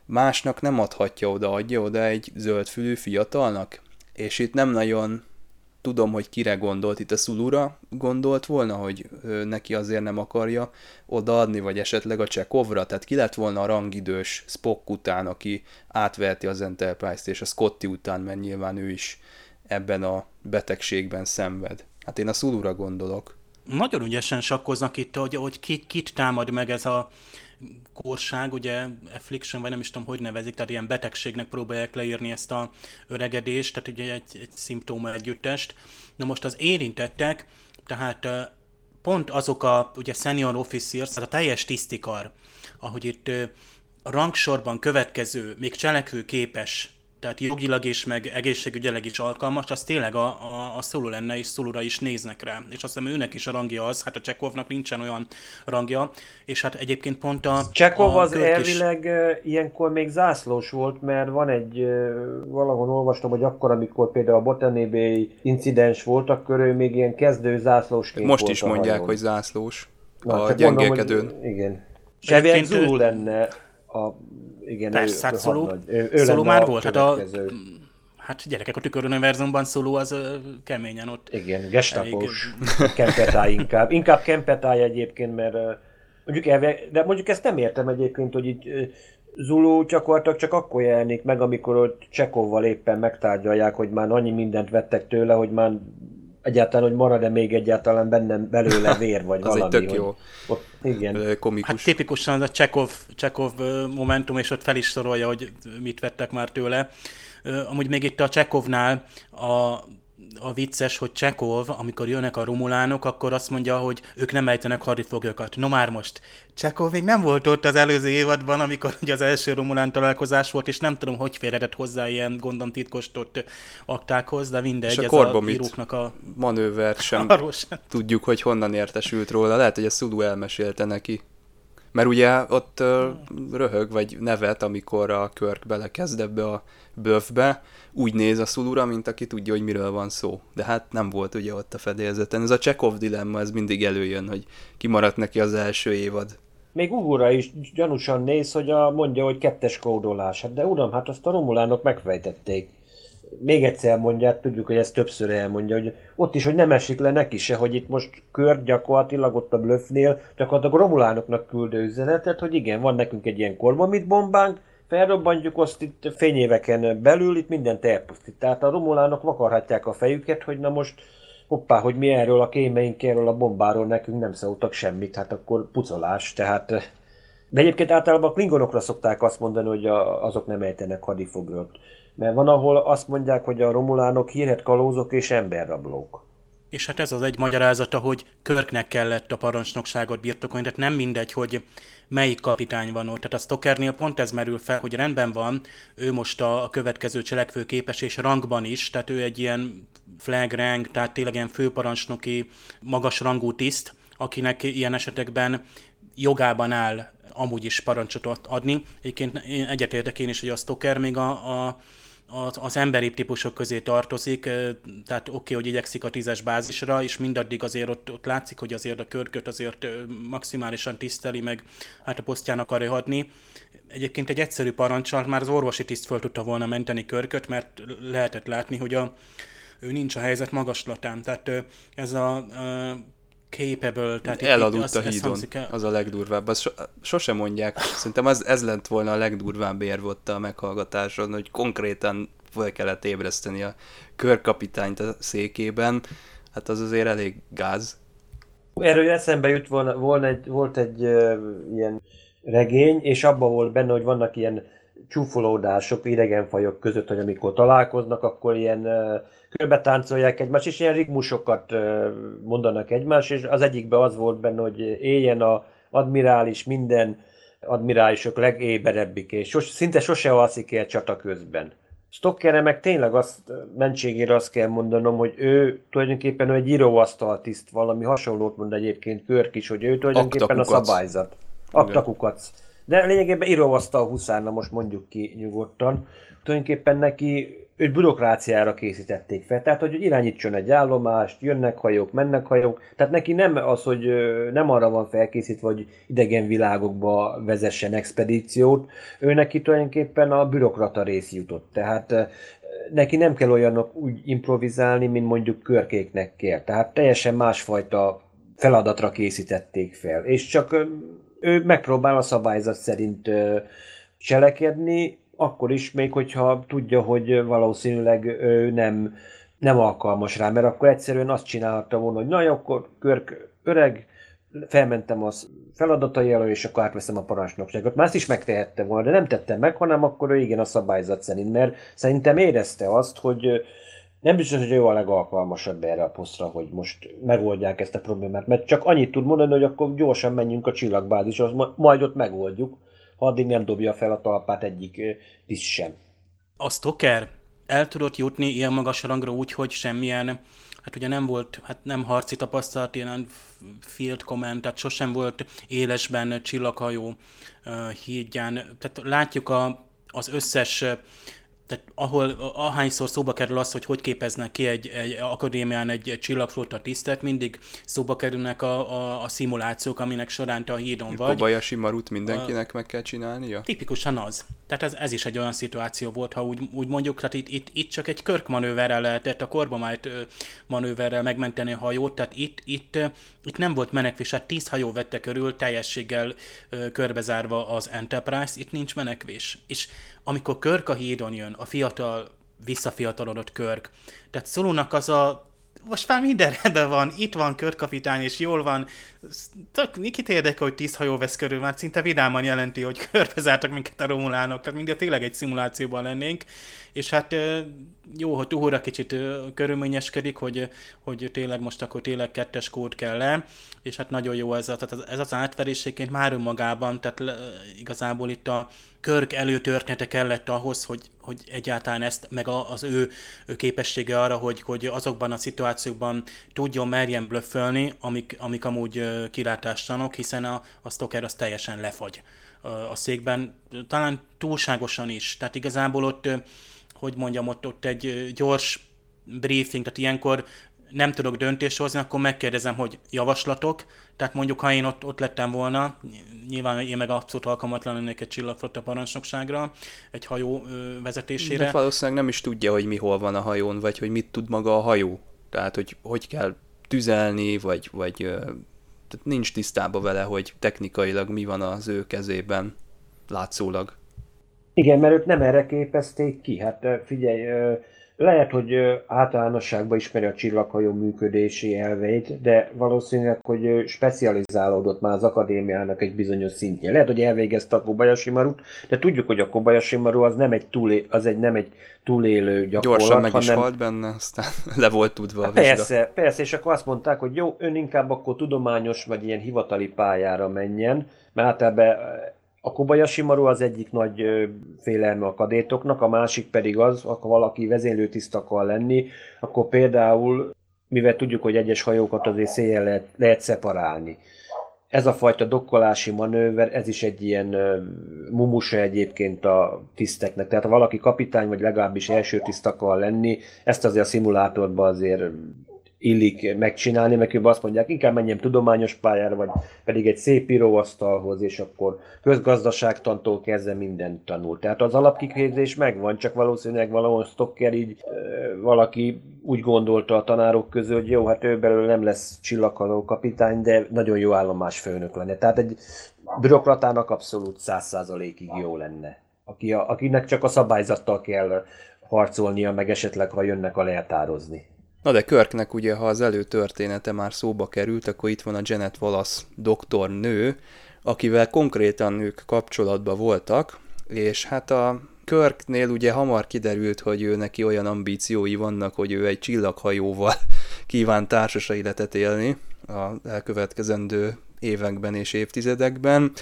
másnak nem adhatja oda, adja oda egy zöldfülű fiatalnak. És itt nem nagyon tudom, hogy kire gondolt, itt a Szulura gondolt volna, hogy neki azért nem akarja odaadni, vagy esetleg a Csekovra, tehát ki lett volna a rangidős Spock után, aki átveheti az Enterprise-t, és a Scotty után, mert nyilván ő is ebben a betegségben szenved. Hát én a Szulura gondolok. Nagyon ügyesen sakkoznak itt, hogy, hogy ki, kit támad meg ez a korság, ugye affliction, vagy nem is tudom, hogy nevezik, tehát ilyen betegségnek próbálják leírni ezt a öregedést, tehát ugye egy, egy szimptóma együttest. Na most az érintettek, tehát pont azok a ugye senior officers, tehát a teljes tisztikar, ahogy itt a rangsorban következő, még cselekvőképes tehát jogilag és meg egészségügyileg is alkalmas, az tényleg a, a, a szóló lenne, és szólóra is néznek rá. És azt hiszem őnek is a rangja az, hát a Csekovnak nincsen olyan rangja, és hát egyébként pont a... Csekov az elvileg is... ilyenkor még zászlós volt, mert van egy, valahol olvastam, hogy akkor, amikor például a Botanébé incidens volt, akkor ő még ilyen kezdő zászlósként Most is mondják, hogy zászlós. Na, a gyengélkedőn. Mondom, hogy, igen. Sevien Zulu lenne a igen, Persze, ő, hát Szoló, ő, ő Szoló már volt. Hát, a, hát gyerekek, a tüköruniverzumban Szoló az keményen ott. Igen, gestapos, elég... [LAUGHS] Kempetáj inkább. Inkább Kempetáj egyébként, mert mondjuk elve, de mondjuk ezt nem értem egyébként, hogy itt Zulu gyakorlatilag csak akkor jelenik meg, amikor ott Csekovval éppen megtárgyalják, hogy már annyi mindent vettek tőle, hogy már egyáltalán, hogy marad-e még egyáltalán bennem belőle vér, vagy [LAUGHS] az valami. egy tök jó. Hogy, ott, igen. Komikus. Hát tipikusan az a Csekov, Csekov momentum, és ott fel is sorolja, hogy mit vettek már tőle. Amúgy még itt a Csekovnál a a vicces, hogy Csekov, amikor jönnek a romulánok, akkor azt mondja, hogy ők nem ejtenek hadifoglyokat. No már most, Csekov még nem volt ott az előző évadban, amikor ugye az első romulán találkozás volt, és nem tudom, hogy férhetett hozzá ilyen gondom titkosított aktákhoz, de mindegy, és a ez a íróknak a... manőver sem, [LAUGHS] sem tudjuk, hogy honnan értesült róla. Lehet, hogy a Sulu elmesélte neki. Mert ugye ott röhög, vagy nevet, amikor a Körk belekezd ebbe a böfbe, úgy néz a szulura, mint aki tudja, hogy miről van szó. De hát nem volt ugye ott a fedélzeten. Ez a Chekhov dilemma, ez mindig előjön, hogy kimaradt neki az első évad még Ugura is gyanúsan néz, hogy a, mondja, hogy kettes kódolás. Hát de uram, hát azt a romulánok megfejtették. Még egyszer mondják, tudjuk, hogy ezt többször elmondja, hogy ott is, hogy nem esik le neki se, hogy itt most kör gyakorlatilag ott a blöffnél gyakorlatilag romulánoknak küldő üzenetet, hogy igen, van nekünk egy ilyen kormamit bombánk, felrobbantjuk azt itt fényéveken belül, itt mindent elpusztít. Tehát a romulánok vakarhatják a fejüket, hogy na most hoppá, hogy mi erről a kémeink, erről a bombáról nekünk nem szóltak semmit, hát akkor pucolás, tehát de egyébként általában a klingonokra szokták azt mondani, hogy a, azok nem ejtenek hadifoglyot. Mert van, ahol azt mondják, hogy a romulánok hírhet kalózok és emberrablók. És hát ez az egy magyarázata, hogy Körknek kellett a parancsnokságot birtokolni, tehát nem mindegy, hogy melyik kapitány van ott. Tehát a Stockernél pont ez merül fel, hogy rendben van, ő most a, következő cselekvő képes és rangban is, tehát ő egy ilyen flag rank, tehát tényleg ilyen főparancsnoki, magas rangú tiszt, akinek ilyen esetekben jogában áll amúgy is parancsot adni. Egyébként egyetértek én is, hogy a Stoker még a, a az, az emberi típusok közé tartozik, tehát oké, okay, hogy igyekszik a tízes bázisra, és mindaddig azért ott, ott látszik, hogy azért a körköt azért maximálisan tiszteli, meg hát a posztján akarja adni. Egyébként egy egyszerű parancsal már az orvosi tiszt föl tudta volna menteni körköt, mert lehetett látni, hogy a, ő nincs a helyzet magaslatán. Tehát ez a, a capable. Tehát Elaludt itt, a hídon, el... az a legdurvább. Azt so, sosem mondják. Szerintem az, ez lett volna a legdurvább érv ott a meghallgatáson, hogy konkrétan fel kellett ébreszteni a körkapitányt a székében. Hát az azért elég gáz. Erről eszembe jut volna, volna egy, volt egy uh, ilyen regény, és abban volt benne, hogy vannak ilyen csúfolódások idegenfajok között, hogy amikor találkoznak, akkor ilyen uh, körbe táncolják egymást, és ilyen rigmusokat mondanak egymás, és az egyikben az volt benne, hogy éljen a admirális minden admirálisok legéberebbik, és sos, szinte sose alszik el csata közben. Stockerre meg tényleg azt, mentségére azt kell mondanom, hogy ő tulajdonképpen ő egy íróasztal tiszt, valami hasonlót mond egyébként Körk is, hogy ő tulajdonképpen a szabályzat. Aktakukac. De lényegében íróasztal huszárna, most mondjuk ki nyugodtan. Tulajdonképpen neki őt bürokráciára készítették fel, tehát hogy irányítson egy állomást, jönnek hajók, mennek hajók, tehát neki nem az, hogy nem arra van felkészítve, hogy idegen világokba vezessen expedíciót, ő neki tulajdonképpen a bürokrata rész jutott, tehát neki nem kell olyanok úgy improvizálni, mint mondjuk körkéknek kell, tehát teljesen másfajta feladatra készítették fel, és csak ő megpróbál a szabályzat szerint cselekedni, akkor is, még hogyha tudja, hogy valószínűleg ő nem, nem alkalmas rá, mert akkor egyszerűen azt csinálta volna, hogy na, akkor Körk öreg, felmentem az feladatai elő, és akkor átveszem a parancsnokságot. Már ezt is megtehette volna, de nem tette meg, hanem akkor ő igen a szabályzat szerint, mert szerintem érezte azt, hogy nem biztos, hogy ő a legalkalmasabb erre a posztra, hogy most megoldják ezt a problémát, mert csak annyit tud mondani, hogy akkor gyorsan menjünk a csillagbázishoz, majd ott megoldjuk addig nem dobja fel a talpát egyik tiszt sem. A Stoker el tudott jutni ilyen magas rangra úgy, hogy semmilyen, hát ugye nem volt, hát nem harci tapasztalat, ilyen field command, tehát sosem volt élesben csillaghajó hídján. Tehát látjuk a, az összes tehát ahol ahányszor szóba kerül az, hogy hogy képeznek ki egy, egy akadémián egy, egy csillagflotta tisztet, mindig szóba kerülnek a, a, a szimulációk, aminek során te a hídon vagy. Kobayashi Marut mindenkinek a, meg kell csinálnia? Tipikusan az. Tehát ez, ez is egy olyan szituáció volt, ha úgy, úgy mondjuk, tehát itt, itt, itt csak egy körk manőverrel lehetett, a korbamájt manőverrel megmenteni a hajót, tehát itt, itt, itt nem volt menekvés, hát tíz hajó vette körül teljességgel körbezárva az Enterprise, itt nincs menekvés. És amikor Körk a hídon jön, a fiatal, visszafiatalodott Körk, tehát Szolónak az a most már minden [LAUGHS] rendben van, itt van körkapitány, és jól van. Tök, kit érdekel, hogy tíz hajó vesz körül, már szinte vidáman jelenti, hogy [LAUGHS] körbezártak minket a romulánok, tehát mindig tényleg egy szimulációban lennénk, és hát jó, hogy Tuhura kicsit körülményeskedik, hogy, hogy tényleg most akkor tényleg kettes kód kell le, és hát nagyon jó ez, tehát ez az átverésségként már önmagában, tehát igazából itt a Körk előtörténete kellett ahhoz, hogy, hogy egyáltalán ezt, meg az ő, ő képessége arra, hogy, hogy azokban a szituációkban tudjon merjen blöffölni, amik, amik amúgy kilátástalanok, hiszen a, a Stoker az teljesen lefagy a székben, talán túlságosan is. Tehát igazából ott, hogy mondjam, ott, ott egy gyors briefing, tehát ilyenkor nem tudok döntést hozni, akkor megkérdezem, hogy javaslatok. Tehát mondjuk, ha én ott, ott lettem volna, nyilván én meg abszolút alkalmatlan lennék egy csillagflotta parancsnokságra, egy hajó vezetésére. De valószínűleg nem is tudja, hogy mi hol van a hajón, vagy hogy mit tud maga a hajó. Tehát, hogy hogy kell tüzelni, vagy, vagy tehát nincs tisztában vele, hogy technikailag mi van az ő kezében, látszólag. Igen, mert őt nem erre képezték ki. Hát figyelj, lehet, hogy általánosságban ismeri a csillaghajó működési elveit, de valószínűleg, hogy specializálódott már az akadémiának egy bizonyos szintje. Lehet, hogy elvégezte a Kobayashi Marut, de tudjuk, hogy a Kobayashi Maru az nem egy, túlé, az egy, nem egy túlélő gyakorlat. Gyorsan meg hanem... is halt benne, aztán [LAUGHS] le volt tudva a vizsga. Persze, persze, és akkor azt mondták, hogy jó, ön inkább akkor tudományos, vagy ilyen hivatali pályára menjen, mert általában a Kobayashi Maru az egyik nagy félelme a kadétoknak, a másik pedig az, ha valaki vezénylőtiszt akar lenni, akkor például, mivel tudjuk, hogy egyes hajókat azért széjjel lehet, lehet szeparálni. Ez a fajta dokkolási manőver, ez is egy ilyen mumusa egyébként a tiszteknek. Tehát ha valaki kapitány, vagy legalábbis első tiszt akar lenni, ezt azért a szimulátorban azért illik megcsinálni, mert azt mondják, inkább menjem tudományos pályára, vagy pedig egy szép íróasztalhoz, és akkor közgazdaságtantól kezdve mindent tanul. Tehát az alapkiképzés megvan, csak valószínűleg valahol Stocker így valaki úgy gondolta a tanárok közül, hogy jó, hát ő belőle nem lesz csillaghaló kapitány, de nagyon jó állomás főnök lenne. Tehát egy bürokratának abszolút száz százalékig jó lenne. Aki a, akinek csak a szabályzattal kell harcolnia, meg esetleg, ha jönnek a leltározni. Na de Körknek ugye, ha az előtörténete már szóba került, akkor itt van a Janet Wallace doktornő, akivel konkrétan ők kapcsolatban voltak, és hát a Körknél ugye hamar kiderült, hogy ő neki olyan ambíciói vannak, hogy ő egy csillaghajóval [LAUGHS] kíván társas életet élni a elkövetkezendő években és évtizedekben.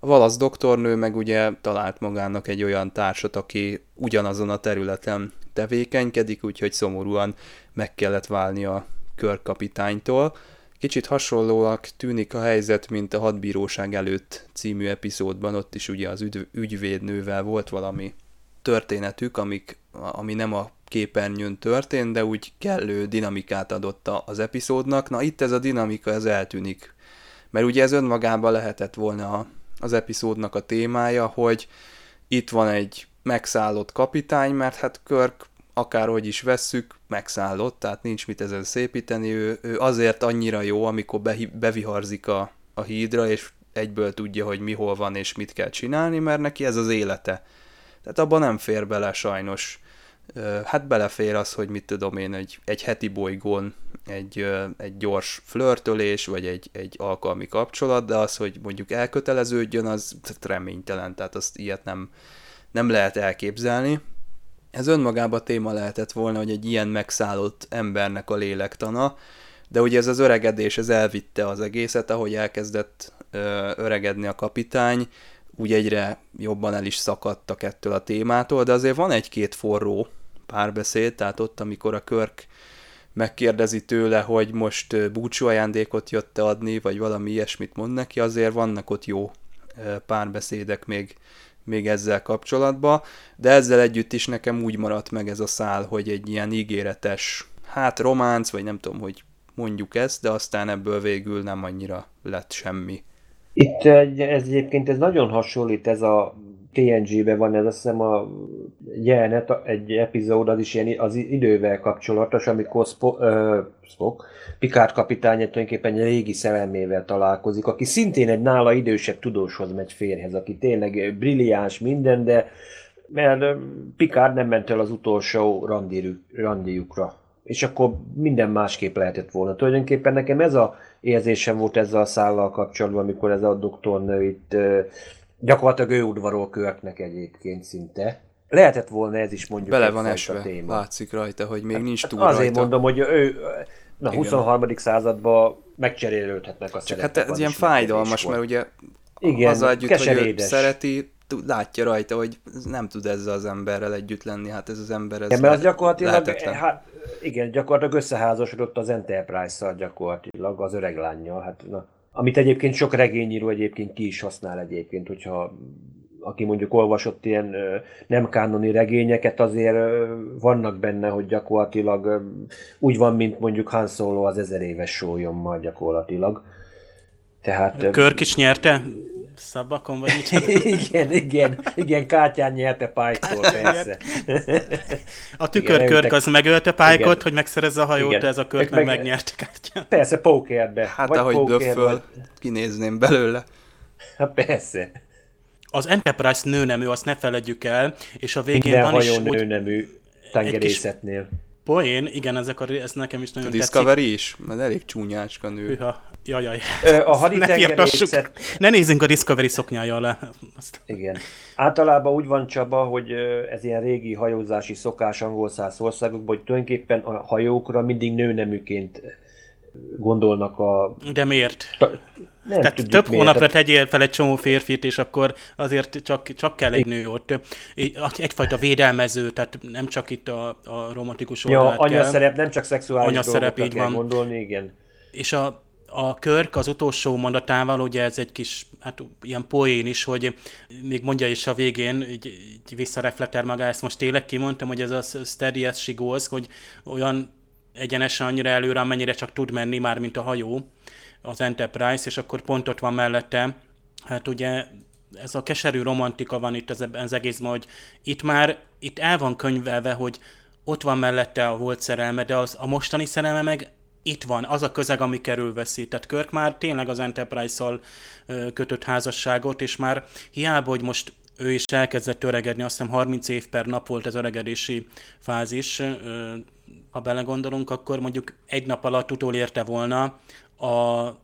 A Valasz doktornő meg ugye talált magának egy olyan társat, aki ugyanazon a területen tevékenykedik, úgyhogy szomorúan meg kellett válni a körkapitánytól. Kicsit hasonlóak tűnik a helyzet, mint a hadbíróság előtt című epizódban, ott is ugye az ügy, ügyvédnővel volt valami történetük, amik, ami nem a képernyőn történt, de úgy kellő dinamikát adott az epizódnak. Na itt ez a dinamika, ez eltűnik. Mert ugye ez önmagában lehetett volna az epizódnak a témája, hogy itt van egy megszállott kapitány, mert hát Körk akárhogy is vesszük, megszállott, tehát nincs mit ezen szépíteni, ő, ő azért annyira jó, amikor beviharzik a, a hídra, és egyből tudja, hogy mi hol van és mit kell csinálni, mert neki ez az élete. Tehát abban nem fér bele sajnos. Hát belefér az, hogy mit tudom én, egy, egy heti bolygón egy, egy gyors flörtölés, vagy egy, egy alkalmi kapcsolat, de az, hogy mondjuk elköteleződjön, az reménytelen, tehát azt ilyet nem, nem lehet elképzelni. Ez önmagában téma lehetett volna, hogy egy ilyen megszállott embernek a lélektana, de ugye ez az öregedés, ez elvitte az egészet, ahogy elkezdett öregedni a kapitány, úgy egyre jobban el is szakadtak ettől a témától, de azért van egy-két forró párbeszéd, tehát ott, amikor a Körk megkérdezi tőle, hogy most búcsú ajándékot jött adni, vagy valami ilyesmit mond neki, azért vannak ott jó párbeszédek még még ezzel kapcsolatban, de ezzel együtt is nekem úgy maradt meg ez a szál, hogy egy ilyen ígéretes, hát románc, vagy nem tudom, hogy mondjuk ezt, de aztán ebből végül nem annyira lett semmi. Itt ez egyébként ez nagyon hasonlít, ez a TNG-ben van, ez azt hiszem a jelenet, egy epizód, az is ilyen az idővel kapcsolatos, amikor Spock, uh, Spock Picard kapitány tulajdonképpen egy régi szerelmével találkozik, aki szintén egy nála idősebb tudóshoz megy férhez, aki tényleg brilliáns minden, de mert Picard nem ment el az utolsó randiukra. És akkor minden másképp lehetett volna. Tulajdonképpen nekem ez a érzésem volt ezzel a szállal kapcsolatban, amikor ez a doktornő itt gyakorlatilag ő udvarol köveknek egyébként szinte. Lehetett volna ez is mondjuk Bele van esve, téma. látszik rajta, hogy még hát, nincs túl Azért rajta. mondom, hogy ő na, Igen. 23. században megcserélődhetnek a Csak hát ez ilyen fájdalmas, mert ugye Igen, az együtt, hogy ő szereti, látja rajta, hogy nem tud ezzel az emberrel együtt lenni, hát ez az ember ez igen, mert az gyakorlatilag, hát, igen, gyakorlatilag összeházasodott az Enterprise-szal gyakorlatilag, az öreg lányjal, hát na, amit egyébként sok regényíró egyébként ki is használ egyébként, hogyha aki mondjuk olvasott ilyen nem kánoni regényeket, azért vannak benne, hogy gyakorlatilag úgy van, mint mondjuk Han Solo az ezer éves sólyommal gyakorlatilag. Tehát, Körk is nyerte szabakon, vagy [LAUGHS] mit? igen, igen, igen, kártyán nyerte Pike-tól, persze. a tükörkörk az megölte Pike-ot, hogy megszerezze a hajót, igen. ez a körk meg, meg megnyerte kártyán. Persze, pókerbe. Hát vagy ahogy döfföl, vagy... kinézném belőle. Hát persze. Az Enterprise nőnemű, azt ne feledjük el, és a végén Minden van is... Minden nőnemű tengerészetnél. Poén, igen, ezek a, ez nekem is nagyon a Discovery tetszik. is? Mert elég csúnyácska nő. Hűha. Jajaj. A haditengerészet... [LAUGHS] Ne, ne nézzünk a Discovery szoknyája alá. Azt... Igen. Általában úgy van Csaba, hogy ez ilyen régi hajózási szokás angol száz országokban, hogy tulajdonképpen a hajókra mindig nőneműként gondolnak a... De miért? Nem Tehát több miért. hónapra tegyél fel egy csomó férfit, és akkor azért csak, csak kell egy nő ott. Egyfajta védelmező, tehát nem csak itt a, a romantikus oldalát ja, anya szerep, nem csak szexuális szerep, így van. gondolni, igen. És a, a Körk az utolsó mondatával, ugye ez egy kis, hát ilyen poén is, hogy még mondja is a végén, így, így visszareflekter maga, ezt most tényleg kimondtam, hogy ez a steady as she goes, hogy olyan egyenesen annyira előre, amennyire csak tud menni, már mint a hajó, az Enterprise, és akkor pont ott van mellette, hát ugye ez a keserű romantika van itt az, az egészben, hogy itt már, itt el van könyvelve, hogy ott van mellette a volt szerelme, de az, a mostani szerelme meg itt van, az a közeg, ami veszi. Tehát Körk már tényleg az Enterprise-szal kötött házasságot, és már hiába, hogy most ő is elkezdett öregedni, azt hiszem 30 év per nap volt az öregedési fázis, ha belegondolunk, akkor mondjuk egy nap alatt utolérte volna a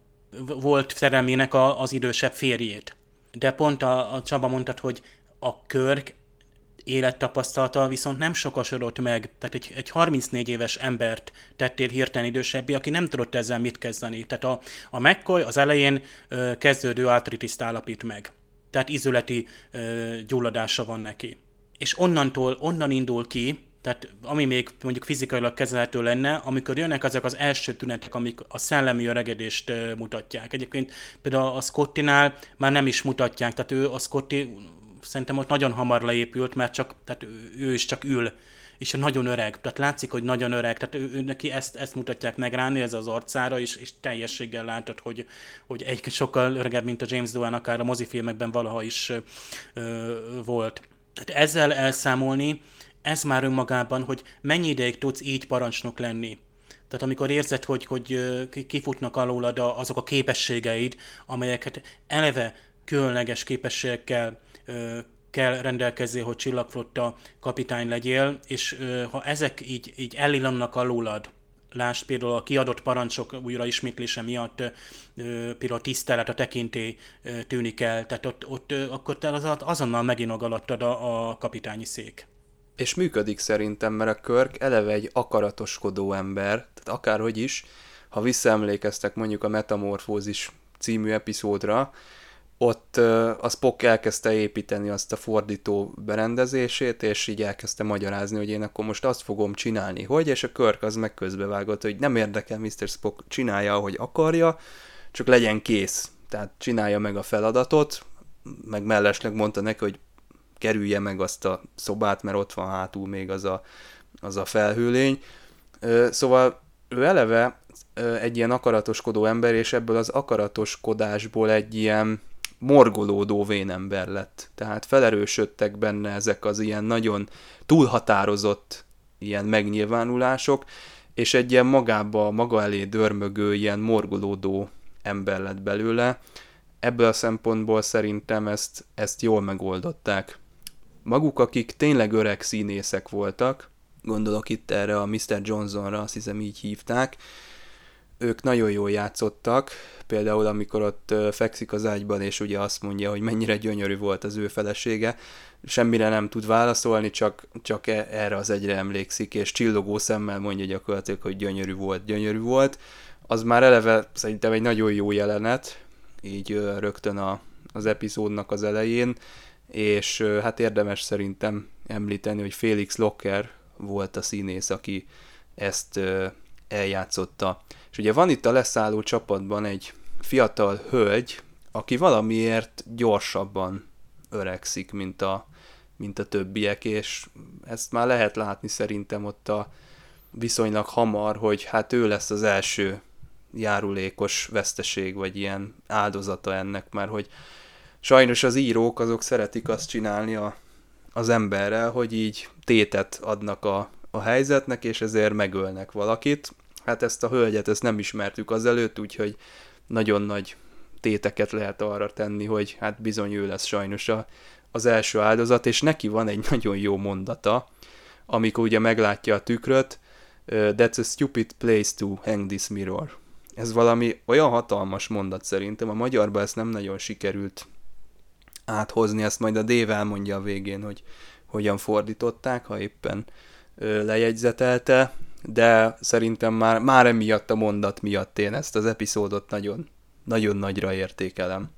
volt szerelmének a, az idősebb férjét. De pont a, a Csaba mondtad, hogy a Körk élettapasztalata viszont nem sokasodott meg, tehát egy, egy 34 éves embert tettél hirtelen idősebbé, aki nem tudott ezzel mit kezdeni. Tehát a, a McCoy az elején ö, kezdődő artritiszt állapít meg. Tehát izületi ö, gyulladása van neki. És onnantól, onnan indul ki, tehát ami még mondjuk fizikailag kezelhető lenne, amikor jönnek azok az első tünetek, amik a szellemi öregedést mutatják. Egyébként például a Scottinál már nem is mutatják, tehát ő a Scotti szerintem ott nagyon hamar leépült, mert csak, tehát ő, is csak ül, és nagyon öreg, tehát látszik, hogy nagyon öreg, tehát ő, ő neki ezt, ezt mutatják meg ez az arcára, és, és teljességgel látod, hogy, hogy egy sokkal öregebb, mint a James Doohan, akár a mozifilmekben valaha is ö, volt. Tehát ezzel elszámolni, ez már önmagában, hogy mennyi ideig tudsz így parancsnok lenni. Tehát amikor érzed, hogy, hogy kifutnak alólad azok a képességeid, amelyeket eleve különleges képességekkel kell rendelkezni, hogy csillagflotta kapitány legyél, és ha ezek így, így elillannak alólad, lásd például a kiadott parancsok újra ismétlése miatt például a tisztelet, a tekintély tűnik el, tehát ott, ott akkor te azonnal megint a, a kapitányi szék. És működik szerintem, mert a Körk eleve egy akaratoskodó ember, tehát akárhogy is, ha visszaemlékeztek mondjuk a Metamorfózis című epizódra, ott a Spock elkezdte építeni azt a fordító berendezését, és így elkezdte magyarázni, hogy én akkor most azt fogom csinálni, hogy, és a Körk az meg közbevágott, hogy nem érdekel Mr. Spock, csinálja, ahogy akarja, csak legyen kész. Tehát csinálja meg a feladatot, meg mellesleg mondta neki, hogy kerülje meg azt a szobát, mert ott van hátul még az a, az a felhőlény. Szóval ő eleve egy ilyen akaratoskodó ember, és ebből az akaratoskodásból egy ilyen morgolódó vénember lett. Tehát felerősödtek benne ezek az ilyen nagyon túlhatározott ilyen megnyilvánulások, és egy ilyen magába, maga elé dörmögő, ilyen morgolódó ember lett belőle. Ebből a szempontból szerintem ezt, ezt jól megoldották. Maguk, akik tényleg öreg színészek voltak, gondolok itt erre a Mr. Johnsonra, azt hiszem így hívták, ők nagyon jól játszottak, például amikor ott fekszik az ágyban, és ugye azt mondja, hogy mennyire gyönyörű volt az ő felesége, semmire nem tud válaszolni, csak, csak e, erre az egyre emlékszik, és csillogó szemmel mondja gyakorlatilag, hogy gyönyörű volt, gyönyörű volt. Az már eleve szerintem egy nagyon jó jelenet, így rögtön a, az epizódnak az elején, és hát érdemes szerintem említeni, hogy Félix Locker volt a színész, aki ezt eljátszotta. És ugye van itt a leszálló csapatban egy fiatal hölgy, aki valamiért gyorsabban öregszik, mint a, mint a többiek, és ezt már lehet látni szerintem ott a viszonylag hamar, hogy hát ő lesz az első járulékos veszteség, vagy ilyen áldozata ennek, mert hogy sajnos az írók azok szeretik azt csinálni a, az emberrel, hogy így tétet adnak a, a helyzetnek, és ezért megölnek valakit. Hát ezt a hölgyet, ezt nem ismertük azelőtt, úgyhogy nagyon nagy téteket lehet arra tenni, hogy hát bizony ő lesz sajnos a, az első áldozat, és neki van egy nagyon jó mondata, amikor ugye meglátja a tükröt, That's a stupid place to hang this mirror. Ez valami olyan hatalmas mondat szerintem, a magyarban ezt nem nagyon sikerült áthozni, ezt majd a Dév elmondja a végén, hogy hogyan fordították, ha éppen lejegyzetelte, de szerintem már, már emiatt a mondat miatt én ezt az epizódot nagyon, nagyon nagyra értékelem.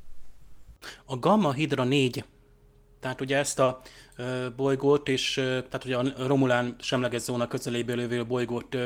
A Gamma Hydra 4, tehát ugye ezt a bolygót, és tehát ugye a Romulán semleges zóna közeléből lévő bolygót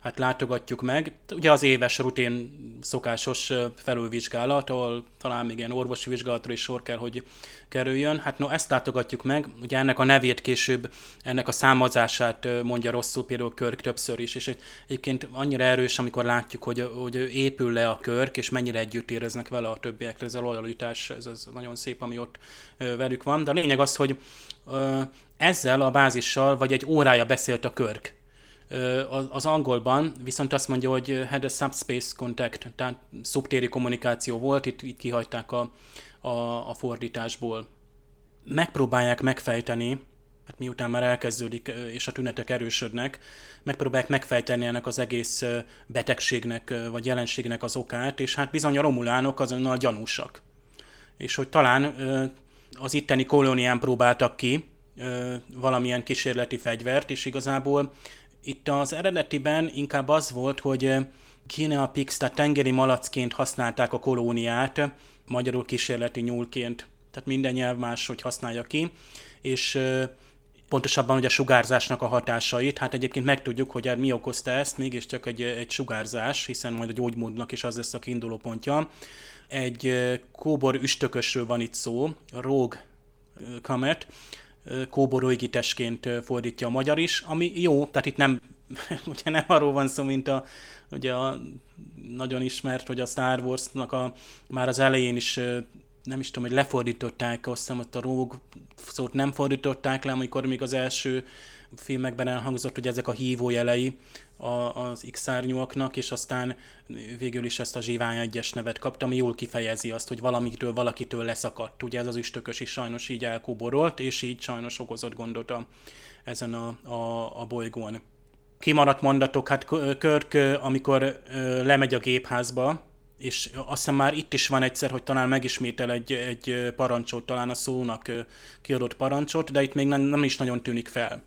hát látogatjuk meg. Ugye az éves rutin szokásos felülvizsgálat, ahol talán még ilyen orvosi vizsgálatra is sor kell, hogy kerüljön. Hát no, ezt látogatjuk meg, ugye ennek a nevét később, ennek a számozását mondja rosszul például Körk többször is, és egyébként annyira erős, amikor látjuk, hogy, hogy épül le a Körk, és mennyire együtt éreznek vele a többiekre, ez a lojalitás, ez, ez nagyon szép, ami ott velük van. De a lényeg az, hogy ezzel a bázissal, vagy egy órája beszélt a Körk az angolban viszont azt mondja, hogy had a subspace contact, tehát szubtéri kommunikáció volt, itt, itt kihagyták a, a, a fordításból. Megpróbálják megfejteni, hát miután már elkezdődik, és a tünetek erősödnek, megpróbálják megfejteni ennek az egész betegségnek, vagy jelenségnek az okát, és hát bizony a romulánok azonnal gyanúsak. És hogy talán az itteni kolónián próbáltak ki valamilyen kísérleti fegyvert, és igazából itt az eredetiben inkább az volt, hogy Guinea Pix, tehát tengeri malacként használták a kolóniát, magyarul kísérleti nyúlként, tehát minden nyelv más, hogy használja ki, és pontosabban hogy a sugárzásnak a hatásait, hát egyébként megtudjuk, hogy hát mi okozta ezt, mégiscsak egy, egy sugárzás, hiszen majd a gyógymódnak is az lesz a kiinduló pontja. Egy kóbor üstökösről van itt szó, Rogue Kamet, kóboróigitesként fordítja a magyar is, ami jó, tehát itt nem, [LAUGHS] ugye nem arról van szó, mint a, ugye a nagyon ismert, hogy a Star Wars-nak a, már az elején is nem is tudom, hogy lefordították, azt hiszem, ott a róg szót nem fordították le, amikor még az első filmekben elhangzott, hogy ezek a hívójelei a, az X-szárnyúaknak, és aztán végül is ezt a Zsivány egyes nevet kapta, ami jól kifejezi azt, hogy valamitől valakitől leszakadt. Ugye ez az üstökös is sajnos így elkóborolt, és így sajnos okozott gondot a, ezen a, a, a bolygón. Kimaradt mondatok, hát Körk, amikor lemegy a gépházba, és azt hiszem már itt is van egyszer, hogy talán megismétel egy, egy parancsot, talán a szónak kiadott parancsot, de itt még nem, nem is nagyon tűnik fel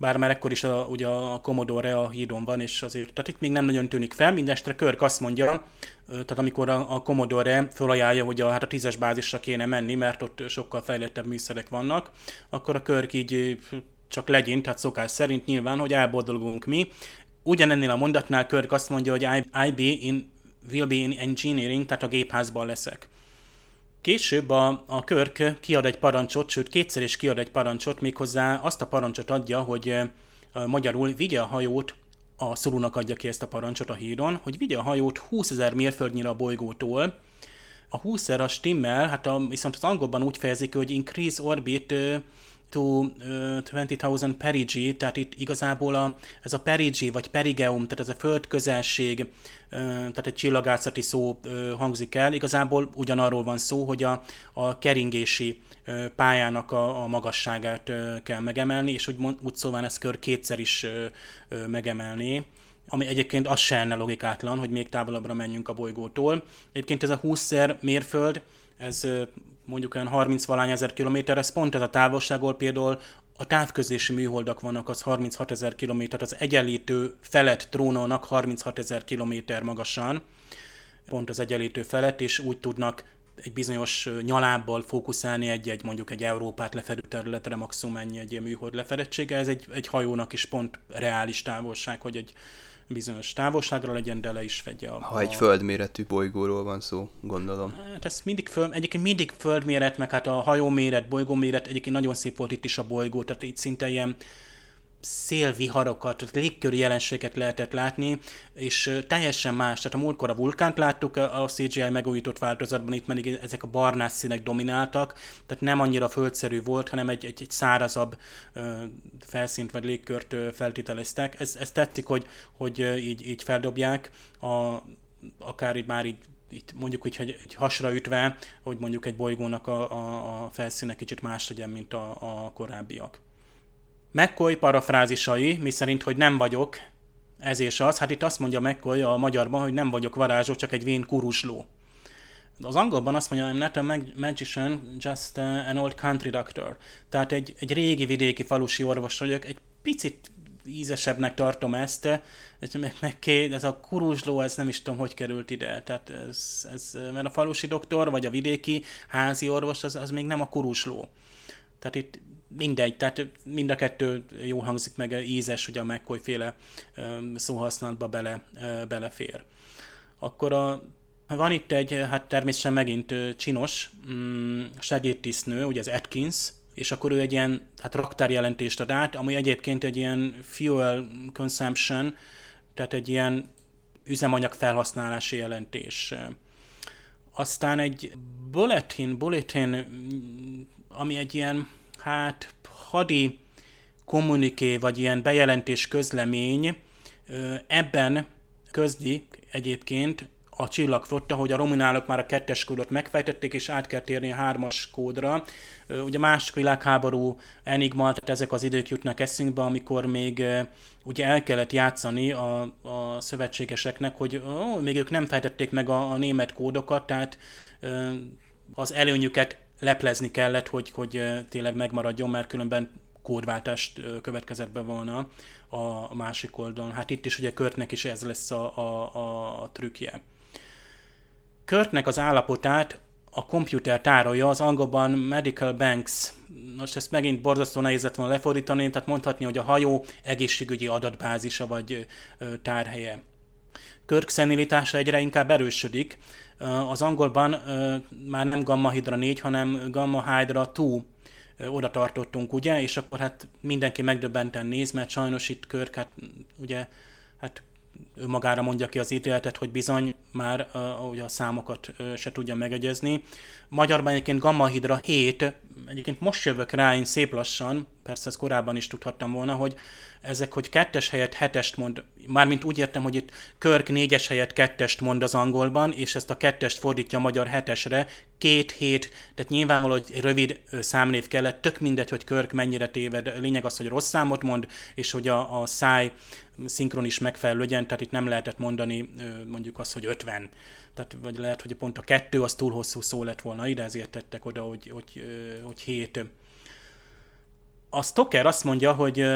bár már ekkor is a, ugye a Commodore a hídon van, és azért, tehát itt még nem nagyon tűnik fel, mindestre Körk azt mondja, tehát amikor a, a Commodore felajánlja, hogy a, hát a tízes bázisra kéne menni, mert ott sokkal fejlettebb műszerek vannak, akkor a Körk így csak legyint, tehát szokás szerint nyilván, hogy elboldogulunk mi. Ugyanennél a mondatnál Körk azt mondja, hogy I, I be in, will be in engineering, tehát a gépházban leszek. Később a, a Körk kiad egy parancsot, sőt kétszer is kiad egy parancsot, méghozzá azt a parancsot adja, hogy magyarul vigye a hajót, a szorúnak adja ki ezt a parancsot a híron, hogy vigye a hajót 20 ezer mérföldnyire a bolygótól. A 20 ezer a stimmel, hát a, viszont az angolban úgy fejezik, hogy increase orbit to uh, 20,000 perigee, tehát itt igazából a, ez a perigee vagy perigeum, tehát ez a földközelség, tehát egy csillagászati szó hangzik el, igazából ugyanarról van szó, hogy a, a keringési pályának a, a magasságát kell megemelni, és úgy, úgy szóval ez kör kétszer is megemelni ami egyébként az se lenne logikátlan, hogy még távolabbra menjünk a bolygótól. Egyébként ez a 20 mérföld, ez mondjuk olyan 30 valány ezer kilométer, ez pont ez a távolságból például a távközlési műholdak vannak, az 36 ezer kilométer, az egyenlítő felett trónolnak 36 ezer kilométer magasan, pont az egyenlítő felett, és úgy tudnak egy bizonyos nyalábbal fókuszálni egy-egy, mondjuk egy Európát lefedő területre, maximum ennyi egy ilyen műhold lefedettsége. Ez egy, egy hajónak is pont reális távolság, hogy egy bizonyos távolságra legyen, de le is fedje a... Ha egy földméretű bolygóról van szó, gondolom. Hát ez mindig föld, egyébként mindig földméret, meg hát a hajóméret, bolygóméret, egyébként nagyon szép volt itt is a bolygó, tehát itt szinte ilyen szélviharokat, légköri jelenségeket lehetett látni, és teljesen más. Tehát a múltkor a vulkánt láttuk a CGI megújított változatban, itt pedig ezek a barnás színek domináltak, tehát nem annyira földszerű volt, hanem egy, egy, egy szárazabb ö, felszínt vagy légkört ö, feltételeztek. Ez, ez tetszik, hogy, hogy így, így feldobják, a, akár így már így itt mondjuk hogy egy hasra ütve, hogy mondjuk egy bolygónak a, a, a felszíne kicsit más legyen, mint a, a korábbiak. McCoy parafrázisai, mi szerint, hogy nem vagyok, ez és az, hát itt azt mondja McCoy a magyarban, hogy nem vagyok varázsó, csak egy vén kurusló. Az angolban azt mondja, I'm not a mag- magician, just an old country doctor. Tehát egy, egy régi vidéki falusi orvos vagyok, egy picit ízesebbnek tartom ezt, meg, meg ez a kuruzsló, ez nem is tudom, hogy került ide. Tehát ez, ez, mert a falusi doktor, vagy a vidéki házi orvos, az, az még nem a kuruzsló. Tehát itt mindegy, tehát mind a kettő jó hangzik meg, ízes, hogy a McCoy féle szóhasználatba bele, belefér. Akkor a, van itt egy, hát természetesen megint csinos mm, segédtisztnő, ugye az Atkins, és akkor ő egy ilyen hát raktárjelentést ad át, ami egyébként egy ilyen fuel consumption, tehát egy ilyen üzemanyag felhasználási jelentés. Aztán egy bulletin, bulletin, ami egy ilyen hát hadi kommuniké, vagy ilyen bejelentés közlemény, ebben közli egyébként a csillagflotta, hogy a rominálok már a kettes kódot megfejtették, és át kell térni a hármas kódra. Ugye a másik világháború enigma, tehát ezek az idők jutnak eszünkbe, amikor még ugye el kellett játszani a, a szövetségeseknek, hogy ó, még ők nem fejtették meg a, a német kódokat, tehát az előnyüket leplezni kellett, hogy, hogy tényleg megmaradjon, mert különben kódváltást következett be volna a másik oldalon. Hát itt is ugye Körtnek is ez lesz a, a, a, trükkje. Körtnek az állapotát a komputer tárolja, az angolban Medical Banks. Most ezt megint borzasztó nehéz lett volna lefordítani, tehát mondhatni, hogy a hajó egészségügyi adatbázisa vagy tárhelye. Körk szenilitása egyre inkább erősödik, az angolban már nem Gamma Hydra 4, hanem Gamma Hydra 2 oda tartottunk, ugye, és akkor hát mindenki megdöbbenten néz, mert sajnos itt Körk, hát ugye, hát ő magára mondja ki az ítéletet, hogy bizony már uh, ugye a számokat uh, se tudja megegyezni. Magyarban egyébként Gamma Hydra 7, egyébként most jövök rá én szép lassan, persze ezt korábban is tudhattam volna, hogy ezek, hogy kettes helyett hetest mond, mármint úgy értem, hogy itt Körk négyes helyett kettest mond az angolban, és ezt a kettest fordítja a magyar hetesre, két hét, tehát nyilvánvaló, hogy rövid számnév kellett, tök mindegy, hogy Körk mennyire téved, lényeg az, hogy rossz számot mond, és hogy a, a száj szinkron is megfelelő legyen, tehát itt nem lehetett mondani mondjuk azt, hogy 50. Tehát, vagy lehet, hogy pont a kettő az túl hosszú szó lett volna ide, ezért tettek oda, hogy, hogy, hogy hét. A Stoker azt mondja, hogy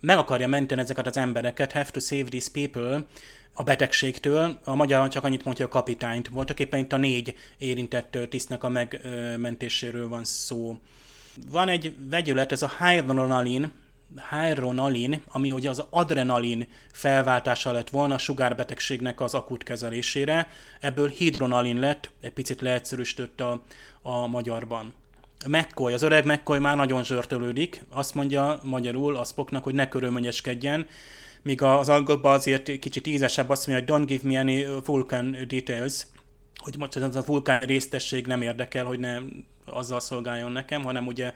meg akarja menteni ezeket az embereket, have to save these people, a betegségtől. A magyar csak annyit mondja a kapitányt. Voltak éppen itt a négy érintett tisztnek a megmentéséről van szó. Van egy vegyület, ez a hydronalin, hydronalin, ami ugye az adrenalin felváltása lett volna a sugárbetegségnek az akut kezelésére. Ebből hidronalin lett, egy picit leegyszerűsített a, a magyarban. McCoy, az öreg McCoy már nagyon zsörtölődik, azt mondja magyarul a Spocknak, hogy ne körülményeskedjen, míg az angolban azért kicsit ízesebb azt mondja, hogy don't give me any vulcan details, hogy most ez a vulkán résztesség nem érdekel, hogy ne azzal szolgáljon nekem, hanem ugye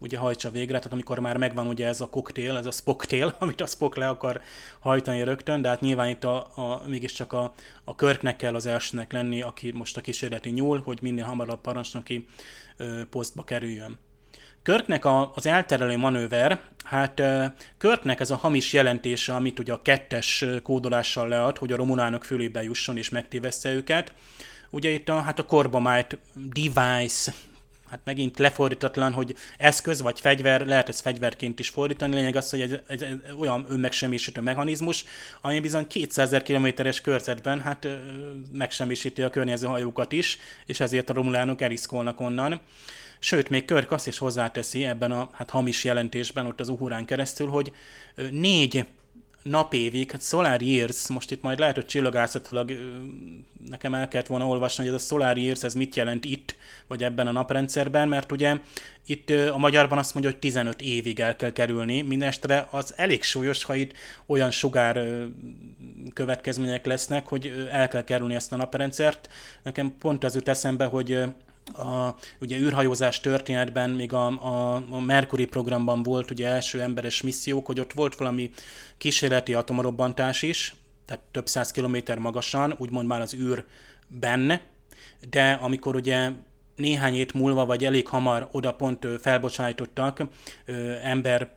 ugye hajtsa végre, tehát amikor már megvan ugye ez a koktél, ez a spocktail, [LAUGHS] amit a Spock le akar hajtani rögtön, de hát nyilván itt a, a, mégiscsak a, a körknek kell az elsőnek lenni, aki most a kísérleti nyúl, hogy minél hamarabb parancsnoki ö, posztba kerüljön. Körknek a, az elterelő manőver, hát Körknek ez a hamis jelentése, amit ugye a kettes kódolással lead, hogy a romulánok fölébe jusson és megtéveszte őket. Ugye itt a, hát a korbamájt device hát megint lefordítatlan, hogy eszköz vagy fegyver, lehet ez fegyverként is fordítani, lényeg az, hogy ez, ez, ez olyan önmegsemmisítő mechanizmus, ami bizony 200 kilométeres körzetben hát megsemmisíti a környező hajókat is, és ezért a romulánok eliszkolnak onnan. Sőt, még Körk azt is hozzáteszi ebben a hát hamis jelentésben, ott az Uhurán keresztül, hogy négy napévig, hát Solar Years, most itt majd lehet, hogy csillagászatilag nekem el kellett volna olvasni, hogy ez a Solar Years, ez mit jelent itt, vagy ebben a naprendszerben, mert ugye itt a magyarban azt mondja, hogy 15 évig el kell kerülni, mindestre az elég súlyos, ha itt olyan sugár következmények lesznek, hogy el kell kerülni ezt a naprendszert. Nekem pont az jut eszembe, hogy a ugye űrhajózás történetben még a, a, a Mercury programban volt ugye első emberes missziók, hogy ott volt valami kísérleti atomrobbantás is, tehát több száz kilométer magasan, úgymond már az űrben, de amikor ugye néhány hét múlva, vagy elég hamar oda pont felbocsájtottak ember,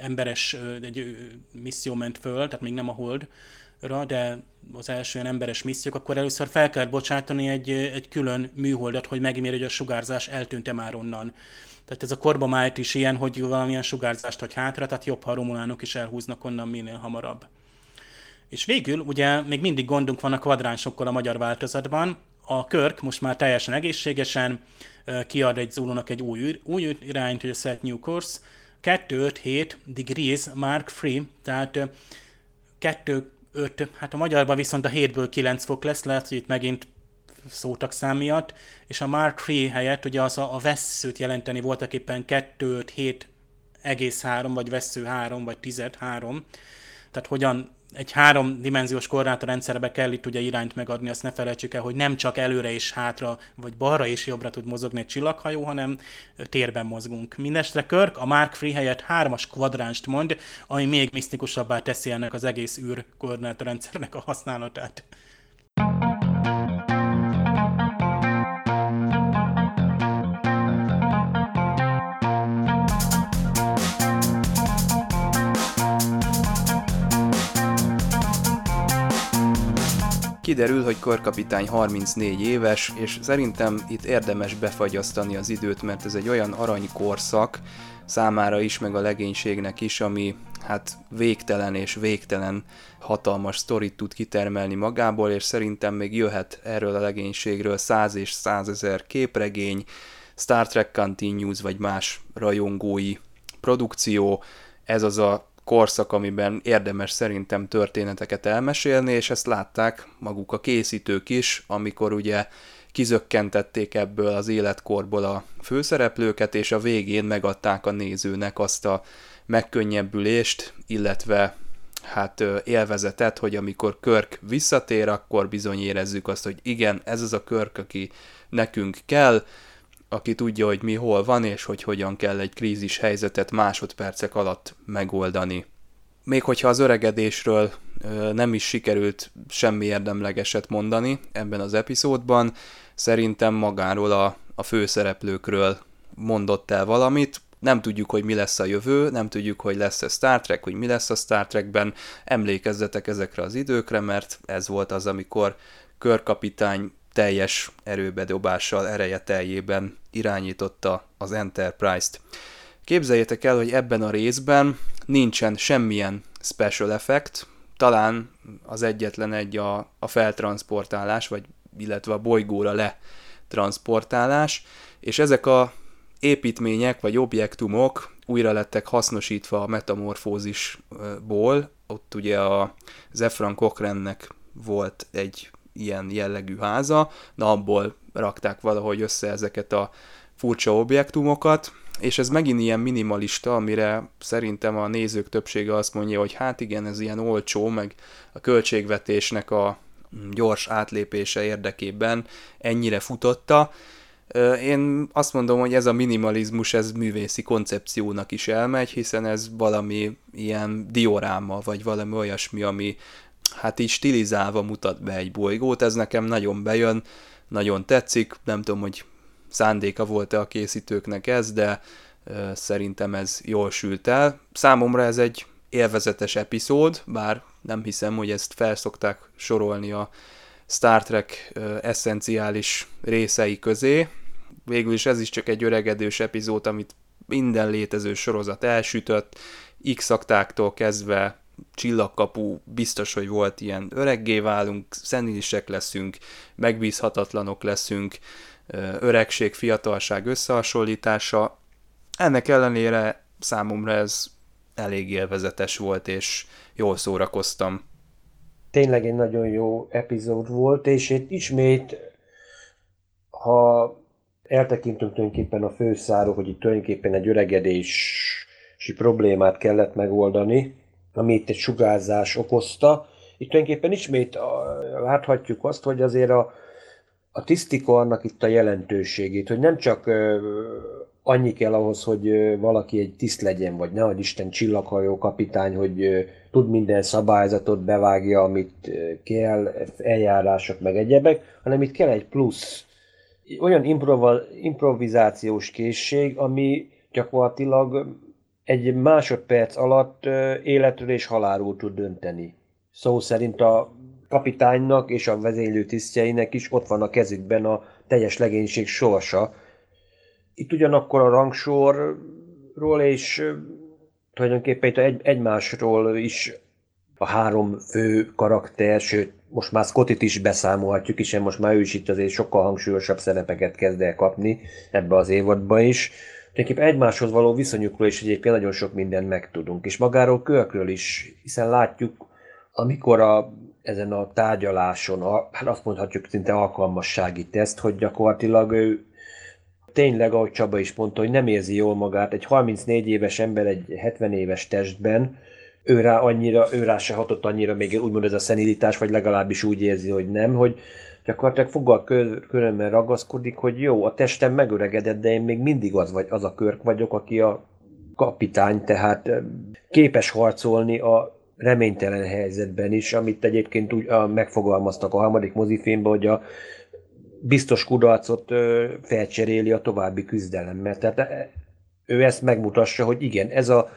emberes egy misszió ment föl, tehát még nem a Hold, de az első ilyen emberes missziók, akkor először fel kell bocsátani egy, egy külön műholdat, hogy megímérje, hogy a sugárzás eltűnt már onnan. Tehát ez a korbomájt is ilyen, hogy valamilyen sugárzást hagy hátra, tehát jobb, ha a romulánok is elhúznak onnan minél hamarabb. És végül ugye még mindig gondunk van a kvadránsokkal a magyar változatban. A Körk most már teljesen egészségesen kiad egy Zulunak egy új, új irányt, hogy a Set New Course, 257 degrees Mark Free, tehát 2 5, hát a magyarban viszont a 7-ből 9 fok lesz, lehet, hogy itt megint szótak szám miatt, és a Mark III helyett ugye az a, a vesszőt jelenteni voltak éppen 2, 5, 7, egész 3, vagy vesző 3, vagy 10, 3. Tehát hogyan egy háromdimenziós rendszerbe kell itt ugye irányt megadni, azt ne felejtsük el, hogy nem csak előre és hátra, vagy balra és jobbra tud mozogni egy csillaghajó, hanem térben mozgunk. Mindestre Körk a Mark Free helyett hármas kvadránst mond, ami még misztikusabbá teszi ennek az egész űr rendszernek a használatát. Kiderül, hogy korkapitány 34 éves, és szerintem itt érdemes befagyasztani az időt, mert ez egy olyan aranykorszak számára is, meg a legénységnek is, ami hát végtelen és végtelen hatalmas sztorit tud kitermelni magából, és szerintem még jöhet erről a legénységről 100 és 100 ezer képregény, Star Trek Continues vagy más rajongói produkció. Ez az a korszak, amiben érdemes szerintem történeteket elmesélni, és ezt látták maguk a készítők is, amikor ugye kizökkentették ebből az életkorból a főszereplőket, és a végén megadták a nézőnek azt a megkönnyebbülést, illetve hát élvezetet, hogy amikor Körk visszatér, akkor bizony érezzük azt, hogy igen, ez az a Körk, aki nekünk kell, aki tudja, hogy mi hol van, és hogy hogyan kell egy krízis helyzetet másodpercek alatt megoldani. Még hogyha az öregedésről nem is sikerült semmi érdemlegeset mondani ebben az epizódban, szerintem magáról a, a főszereplőkről mondott el valamit, nem tudjuk, hogy mi lesz a jövő, nem tudjuk, hogy lesz-e Star Trek, hogy mi lesz a Star Trekben, emlékezzetek ezekre az időkre, mert ez volt az, amikor körkapitány teljes erőbedobással, ereje teljében irányította az Enterprise-t. Képzeljétek el, hogy ebben a részben nincsen semmilyen special effect, talán az egyetlen egy a, a feltransportálás, vagy illetve a bolygóra letransportálás, és ezek a építmények vagy objektumok újra lettek hasznosítva a metamorfózisból. Ott ugye a Zefran Cochrannek volt egy ilyen jellegű háza, na abból rakták valahogy össze ezeket a furcsa objektumokat, és ez megint ilyen minimalista, amire szerintem a nézők többsége azt mondja, hogy hát igen, ez ilyen olcsó, meg a költségvetésnek a gyors átlépése érdekében ennyire futotta. Én azt mondom, hogy ez a minimalizmus, ez művészi koncepciónak is elmegy, hiszen ez valami ilyen dioráma, vagy valami olyasmi, ami hát így stilizálva mutat be egy bolygót, ez nekem nagyon bejön, nagyon tetszik, nem tudom, hogy szándéka volt-e a készítőknek ez, de szerintem ez jól sült el. Számomra ez egy élvezetes epizód, bár nem hiszem, hogy ezt felszokták sorolni a Star Trek eszenciális részei közé. Végül is ez is csak egy öregedős epizód, amit minden létező sorozat elsütött, x kezdve csillagkapu, biztos, hogy volt ilyen öreggé válunk, szenilisek leszünk, megbízhatatlanok leszünk, öregség, fiatalság összehasonlítása. Ennek ellenére számomra ez elég élvezetes volt, és jól szórakoztam. Tényleg egy nagyon jó epizód volt, és itt ismét, ha eltekintünk tulajdonképpen a főszáról, hogy itt tulajdonképpen egy öregedési problémát kellett megoldani, amit egy sugárzás okozta. Itt tulajdonképpen ismét láthatjuk azt, hogy azért a, a tisztika annak itt a jelentőségét, hogy nem csak annyi kell ahhoz, hogy valaki egy tiszt legyen, vagy nehogy Isten csillaghajó kapitány, hogy tud minden szabályzatot bevágja, amit kell, eljárások meg egyebek, hanem itt kell egy plusz, olyan improvizációs készség, ami gyakorlatilag egy másodperc alatt életről és halálról tud dönteni. Szó szerint a kapitánynak és a vezénylő tisztjeinek is ott van a kezükben a teljes legénység sorsa, itt ugyanakkor a rangsorról és tulajdonképpen itt egy, egymásról is a három fő karakter, sőt, most már Scottit is beszámolhatjuk, hiszen most már ő is itt azért sokkal hangsúlyosabb szerepeket kezd el kapni ebbe az évadba is. Tulajdonképpen egymáshoz való viszonyukról is egyébként nagyon sok mindent megtudunk, és magáról Körkről is, hiszen látjuk, amikor a, ezen a tárgyaláson, a, hát azt mondhatjuk szinte alkalmassági teszt, hogy gyakorlatilag ő tényleg, ahogy Csaba is mondta, hogy nem érzi jól magát. Egy 34 éves ember egy 70 éves testben, ő rá, annyira, ő rá se hatott annyira még úgymond ez a szenilitás, vagy legalábbis úgy érzi, hogy nem, hogy gyakorlatilag foggal körömmel ragaszkodik, hogy jó, a testem megöregedett, de én még mindig az, vagy, az a körk vagyok, aki a kapitány, tehát képes harcolni a reménytelen helyzetben is, amit egyébként úgy megfogalmaztak a harmadik mozifilmben, hogy a biztos kudarcot felcseréli a további küzdelemmel. Tehát ő ezt megmutassa, hogy igen, ez a,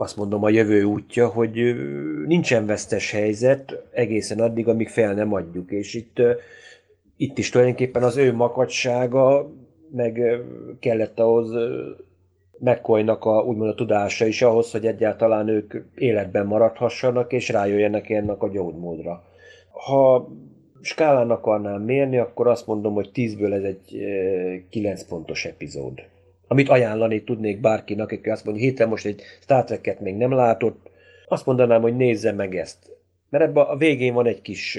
azt mondom, a jövő útja, hogy nincsen vesztes helyzet egészen addig, amíg fel nem adjuk. És itt, itt is tulajdonképpen az ő makacsága, meg kellett ahhoz megkolynak a, úgymond a tudása is ahhoz, hogy egyáltalán ők életben maradhassanak, és rájöjjenek ennek a gyógymódra. Ha skálán akarnám mérni, akkor azt mondom, hogy 10-ből ez egy 9 pontos epizód. Amit ajánlani tudnék bárkinak, aki azt mondja, héten most egy Star Trek-et még nem látott, azt mondanám, hogy nézze meg ezt. Mert ebben a végén van egy kis,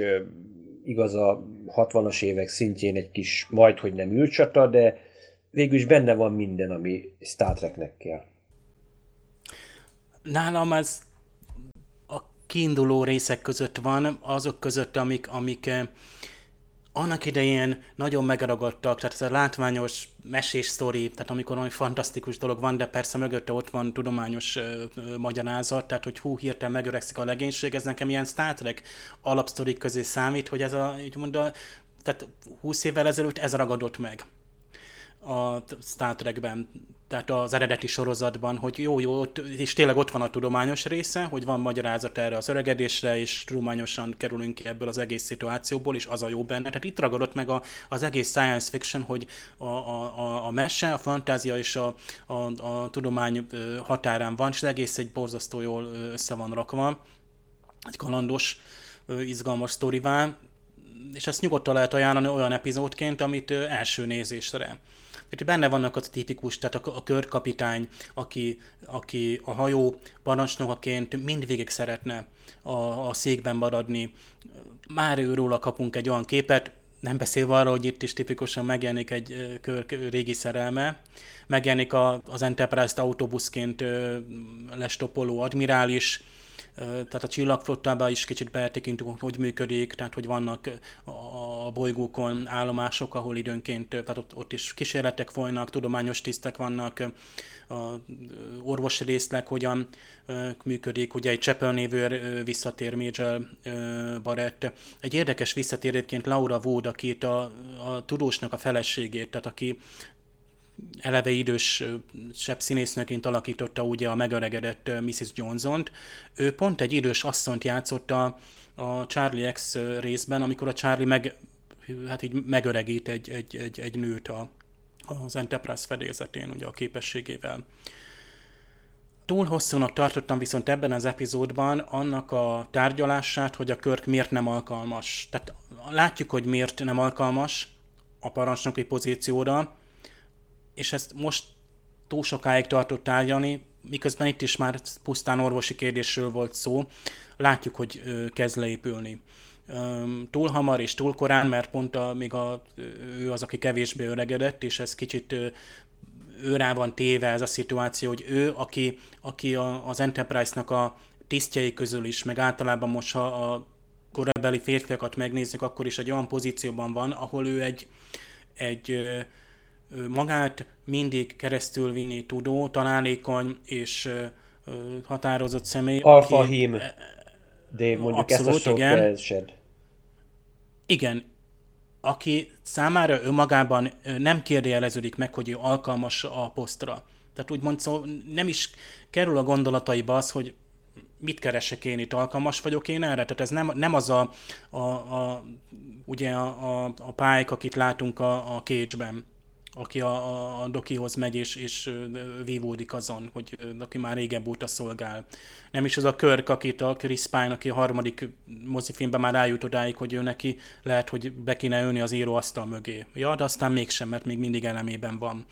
igaz a 60-as évek szintjén egy kis majd, hogy nem űrcsata, de végül is benne van minden, ami Star Treknek kell. Nálam ez kiinduló részek között van, azok között, amik, amik annak idején nagyon megragadtak, tehát ez a látványos mesés sztori, tehát amikor olyan fantasztikus dolog van, de persze mögötte ott van tudományos ö, ö, magyarázat, tehát hogy hú, hirtelen megöregszik a legénység, ez nekem ilyen Star Trek alapsztorik közé számít, hogy ez a, így mondja, tehát 20 évvel ezelőtt ez ragadott meg a Star Trekben tehát az eredeti sorozatban, hogy jó, jó, és tényleg ott van a tudományos része, hogy van magyarázat erre az öregedésre, és tudományosan kerülünk ki ebből az egész szituációból, és az a jó benne. Tehát itt ragadott meg a, az egész science fiction, hogy a, a, a mese, a fantázia és a, a, a tudomány határán van, és az egész egy borzasztó jól össze van rakva. Egy kalandos, izgalmas sztorivá, és ezt nyugodtan lehet ajánlani olyan epizódként, amit első nézésre itt benne vannak az tipikus, tehát a, a körkapitány, aki, aki a hajó parancsnokaként mindvégig szeretne a, a székben maradni. Már őróla kapunk egy olyan képet, nem beszélve arról, hogy itt is tipikusan megjelenik egy kör, régi szerelme, megjelenik a, az Enterprise-t autóbuszként lestopoló admirális, tehát a csillagflottában is kicsit betekintünk, hogy működik, tehát hogy vannak a bolygókon állomások, ahol időnként, tehát ott, ott is kísérletek folynak, tudományos tisztek vannak, a orvosi részleg hogyan működik, ugye egy Chapel névő visszatér Major Barrett. Egy érdekes visszatérőként Laura Wood, akit a, a tudósnak a feleségét, tehát aki eleve idősebb színésznőként alakította ugye a megöregedett Mrs. Johnson-t. Ő pont egy idős asszont játszotta a Charlie X részben, amikor a Charlie meg, hát így megöregít egy, egy, egy, egy nőt a, az Enterprise fedélzetén, ugye a képességével. Túl hosszúnak tartottam viszont ebben az epizódban annak a tárgyalását, hogy a Körk miért nem alkalmas. Tehát látjuk, hogy miért nem alkalmas a parancsnoki pozícióra, és ezt most túl sokáig tartott tárgyalni, miközben itt is már pusztán orvosi kérdésről volt szó, látjuk, hogy kezd leépülni. Túl hamar és túl korán, mert pont a, még a, ő az, aki kevésbé öregedett, és ez kicsit ő van téve ez a szituáció, hogy ő, aki, aki a, az Enterprise-nak a tisztjei közül is, meg általában most, ha a korabeli férfiakat megnézzük, akkor is egy olyan pozícióban van, ahol ő egy, egy magát mindig keresztül vinni tudó, találékony és határozott személy. Alfa aki, hím. De mondjuk abszolút, ezt a igen. Igen, aki számára önmagában nem kérdőjeleződik meg, hogy ő alkalmas a posztra. Tehát úgymond szó, nem is kerül a gondolataiba az, hogy mit keresek én itt, alkalmas vagyok én erre? Tehát ez nem, nem az a, a, a ugye a, a, a pályk, akit látunk a, a cage-ben, aki a, a Dokihoz megy és, és vívódik azon, hogy aki már régebb óta szolgál. Nem is az a Körk, akit a Chris Pine, aki a harmadik mozifilmben már eljut odáig, hogy ő neki lehet, hogy be kéne ülni az íróasztal mögé. Ja, de aztán mégsem, mert még mindig elemében van.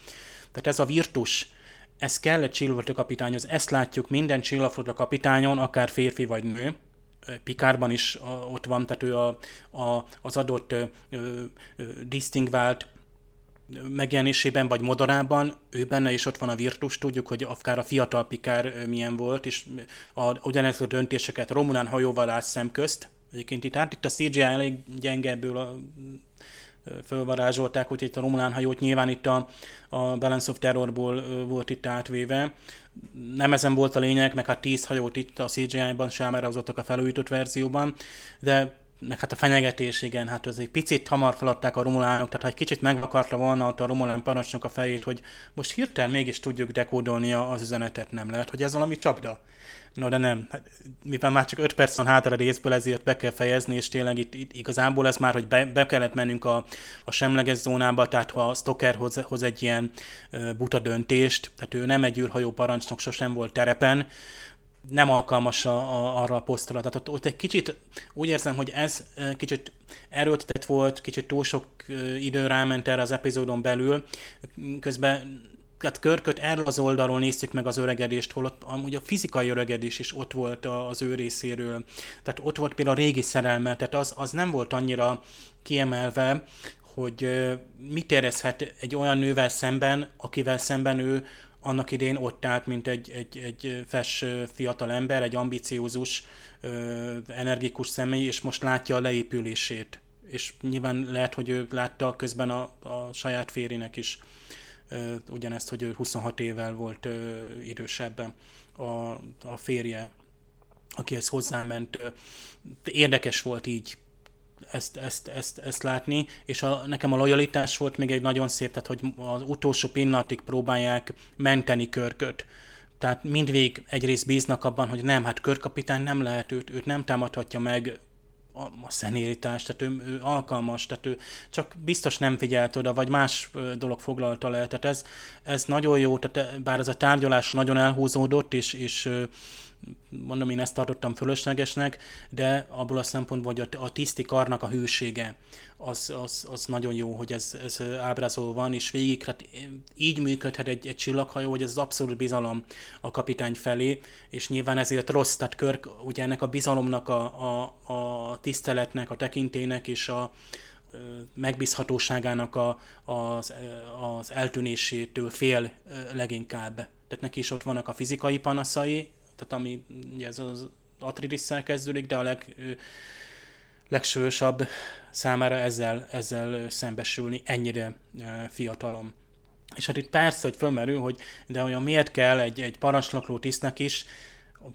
Tehát ez a virtus, ez kell egy csillagflota kapitányhoz. Ezt látjuk minden csillagflota kapitányon, akár férfi vagy nő. Pikárban is ott van, tehát ő a, a, az adott ö, ö, distingvált megjelenésében, vagy modorában, ő benne is ott van a virtus, tudjuk, hogy akár a fiatal Pikár milyen volt, és a, ugyanezek a döntéseket Romulán hajóval áll szemközt, egyébként itt, hát itt a CGI elég gyenge ebből a fölvarázsolták, hogy itt a Romulán hajót nyilván itt a, a Balance of Terrorból volt itt átvéve. Nem ezen volt a lényeg, meg hát 10 hajót itt a CGI-ban sem hozottak a felújított verzióban, de meg hát a fenyegetés, igen, hát az egy picit hamar feladták a romulánok, tehát ha egy kicsit megakarta volna ott a romulán parancsnok a fejét, hogy most hirtelen mégis tudjuk dekódolni az üzenetet, nem lehet, hogy ez valami csapda. No, de nem. Hát, mivel már csak 5 perc van hátra részből, ezért be kell fejezni, és tényleg itt, itt igazából ez már, hogy be, be kellett mennünk a, a semleges zónába, tehát ha a Stoker hoz, hoz egy ilyen uh, buta döntést, tehát ő nem egy űrhajó parancsnok, sosem volt terepen, nem alkalmas a, a, arra a posztra. Tehát ott, ott egy kicsit úgy érzem, hogy ez kicsit erőltetett volt, kicsit túl sok idő ráment erre az epizódon belül, közben tehát Körköt erről az oldalról néztük meg az öregedést, holott amúgy a fizikai öregedés is ott volt az ő részéről. Tehát ott volt például a régi szerelme, tehát az, az nem volt annyira kiemelve, hogy mit érezhet egy olyan nővel szemben, akivel szemben ő annak idén ott állt, mint egy, egy, egy fes fiatal ember, egy ambiciózus, energikus személy, és most látja a leépülését. És nyilván lehet, hogy ő látta közben a, a saját férjének is ugyanezt, hogy ő 26 évvel volt idősebben a, a férje, akihez hozzáment. Érdekes volt így ezt, ezt, ezt, ezt látni, és a, nekem a lojalitás volt még egy nagyon szép, tehát hogy az utolsó pillanatig próbálják menteni körköt. Tehát mindvég egyrészt bíznak abban, hogy nem, hát körkapitány nem lehet, őt, őt nem támadhatja meg a, a szenérítás, tehát ő, ő alkalmas, tehát ő csak biztos nem figyelt oda, vagy más dolog foglalta le. Tehát ez, ez nagyon jó, tehát bár ez a tárgyalás nagyon elhúzódott, és, és mondom, én ezt tartottam fölöslegesnek, de abból a szempontból, hogy a, tiszti karnak a hűsége, az, az, az nagyon jó, hogy ez, ez ábrázolva van, és végig, hát így működhet egy, egy csillaghajó, hogy ez az abszolút bizalom a kapitány felé, és nyilván ezért rossz, tehát Körk ugye ennek a bizalomnak, a, a, a tiszteletnek, a tekintének és a, megbízhatóságának a, az, az eltűnésétől fél leginkább. Tehát neki is ott vannak a fizikai panaszai, tehát ami ugye ez az Atridisszel kezdődik, de a leg, legsősabb számára ezzel, ezzel szembesülni ennyire fiatalom. És hát itt persze, hogy fölmerül, hogy de olyan miért kell egy, egy parancslakló tisztnek is,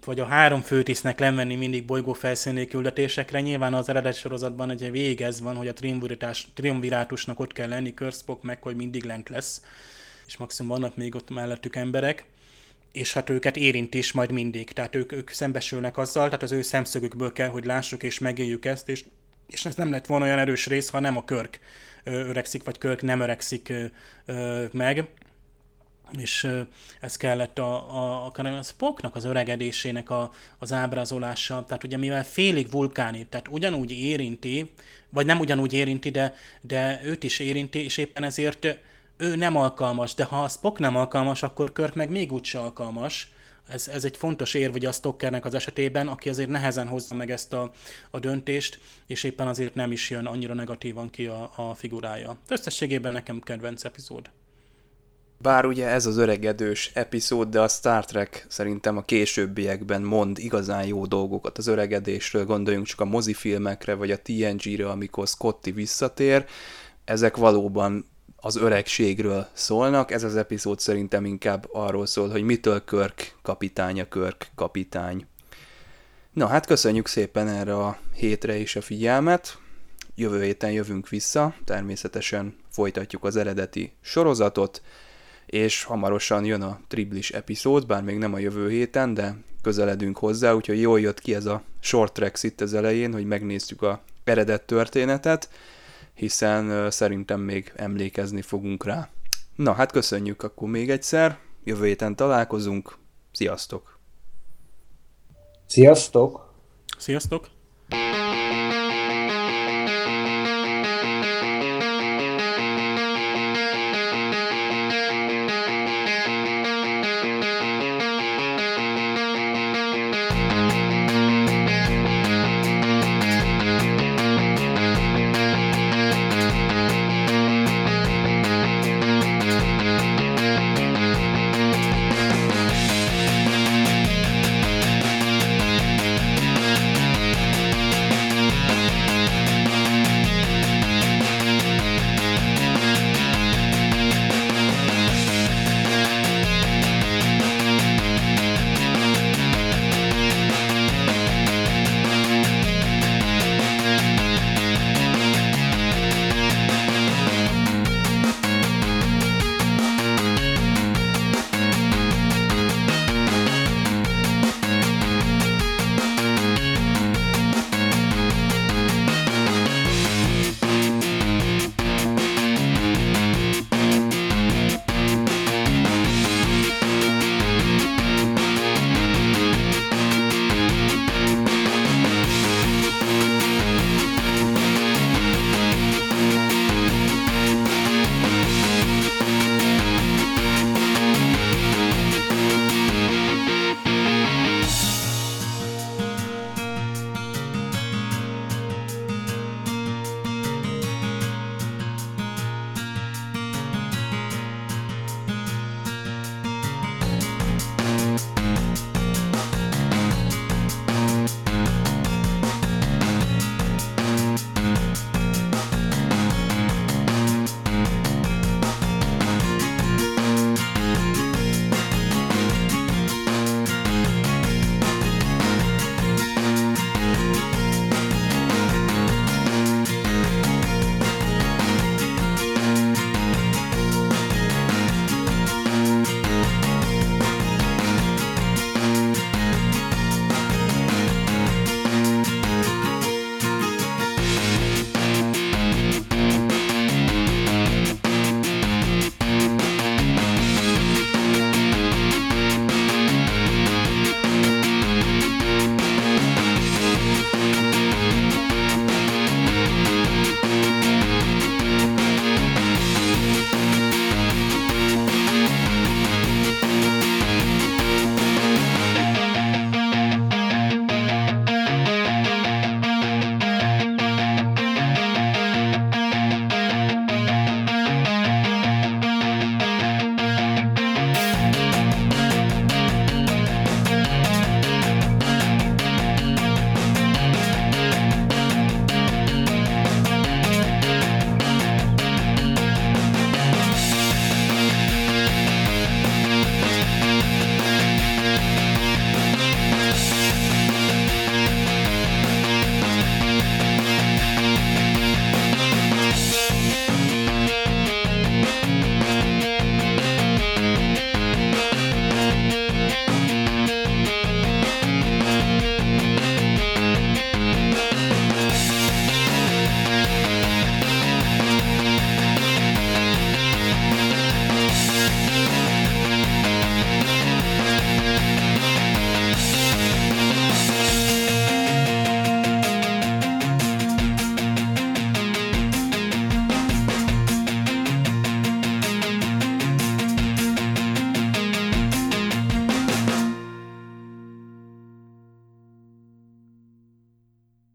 vagy a három főtisztnek lemenni mindig bolygó felszíni küldetésekre. Nyilván az eredet sorozatban egy végez van, hogy a triumvirátusnak ott kell lenni, Körszpok meg, hogy mindig lent lesz, és maximum vannak még ott mellettük emberek és hát őket érint is majd mindig. Tehát ők, ők szembesülnek azzal, tehát az ő szemszögükből kell, hogy lássuk és megéljük ezt, és, és ez nem lett volna olyan erős rész, ha nem a Körk öregszik, vagy Körk nem öregszik meg. És ez kellett a, a, a, a Spocknak az öregedésének a, az ábrázolása. Tehát ugye mivel félig vulkáni, tehát ugyanúgy érinti, vagy nem ugyanúgy érinti, de, de őt is érinti, és éppen ezért ő nem alkalmas, de ha a Spock nem alkalmas, akkor Kirk meg még úgyse alkalmas. Ez, ez egy fontos érv ugye a Stockernek az esetében, aki azért nehezen hozza meg ezt a, a döntést, és éppen azért nem is jön annyira negatívan ki a, a figurája. Összességében nekem kedvenc epizód. Bár ugye ez az öregedős epizód, de a Star Trek szerintem a későbbiekben mond igazán jó dolgokat az öregedésről, gondoljunk csak a mozifilmekre, vagy a TNG-re, amikor Scotty visszatér, ezek valóban az öregségről szólnak, ez az epizód szerintem inkább arról szól, hogy mitől Körk kapitánya Körk kapitány. Na hát köszönjük szépen erre a hétre is a figyelmet, jövő héten jövünk vissza, természetesen folytatjuk az eredeti sorozatot, és hamarosan jön a triblis epizód, bár még nem a jövő héten, de közeledünk hozzá, úgyhogy jól jött ki ez a short tracks itt az elején, hogy megnéztük a eredet történetet, hiszen szerintem még emlékezni fogunk rá. Na hát köszönjük akkor még egyszer, jövő héten találkozunk, sziasztok! Sziasztok! Sziasztok!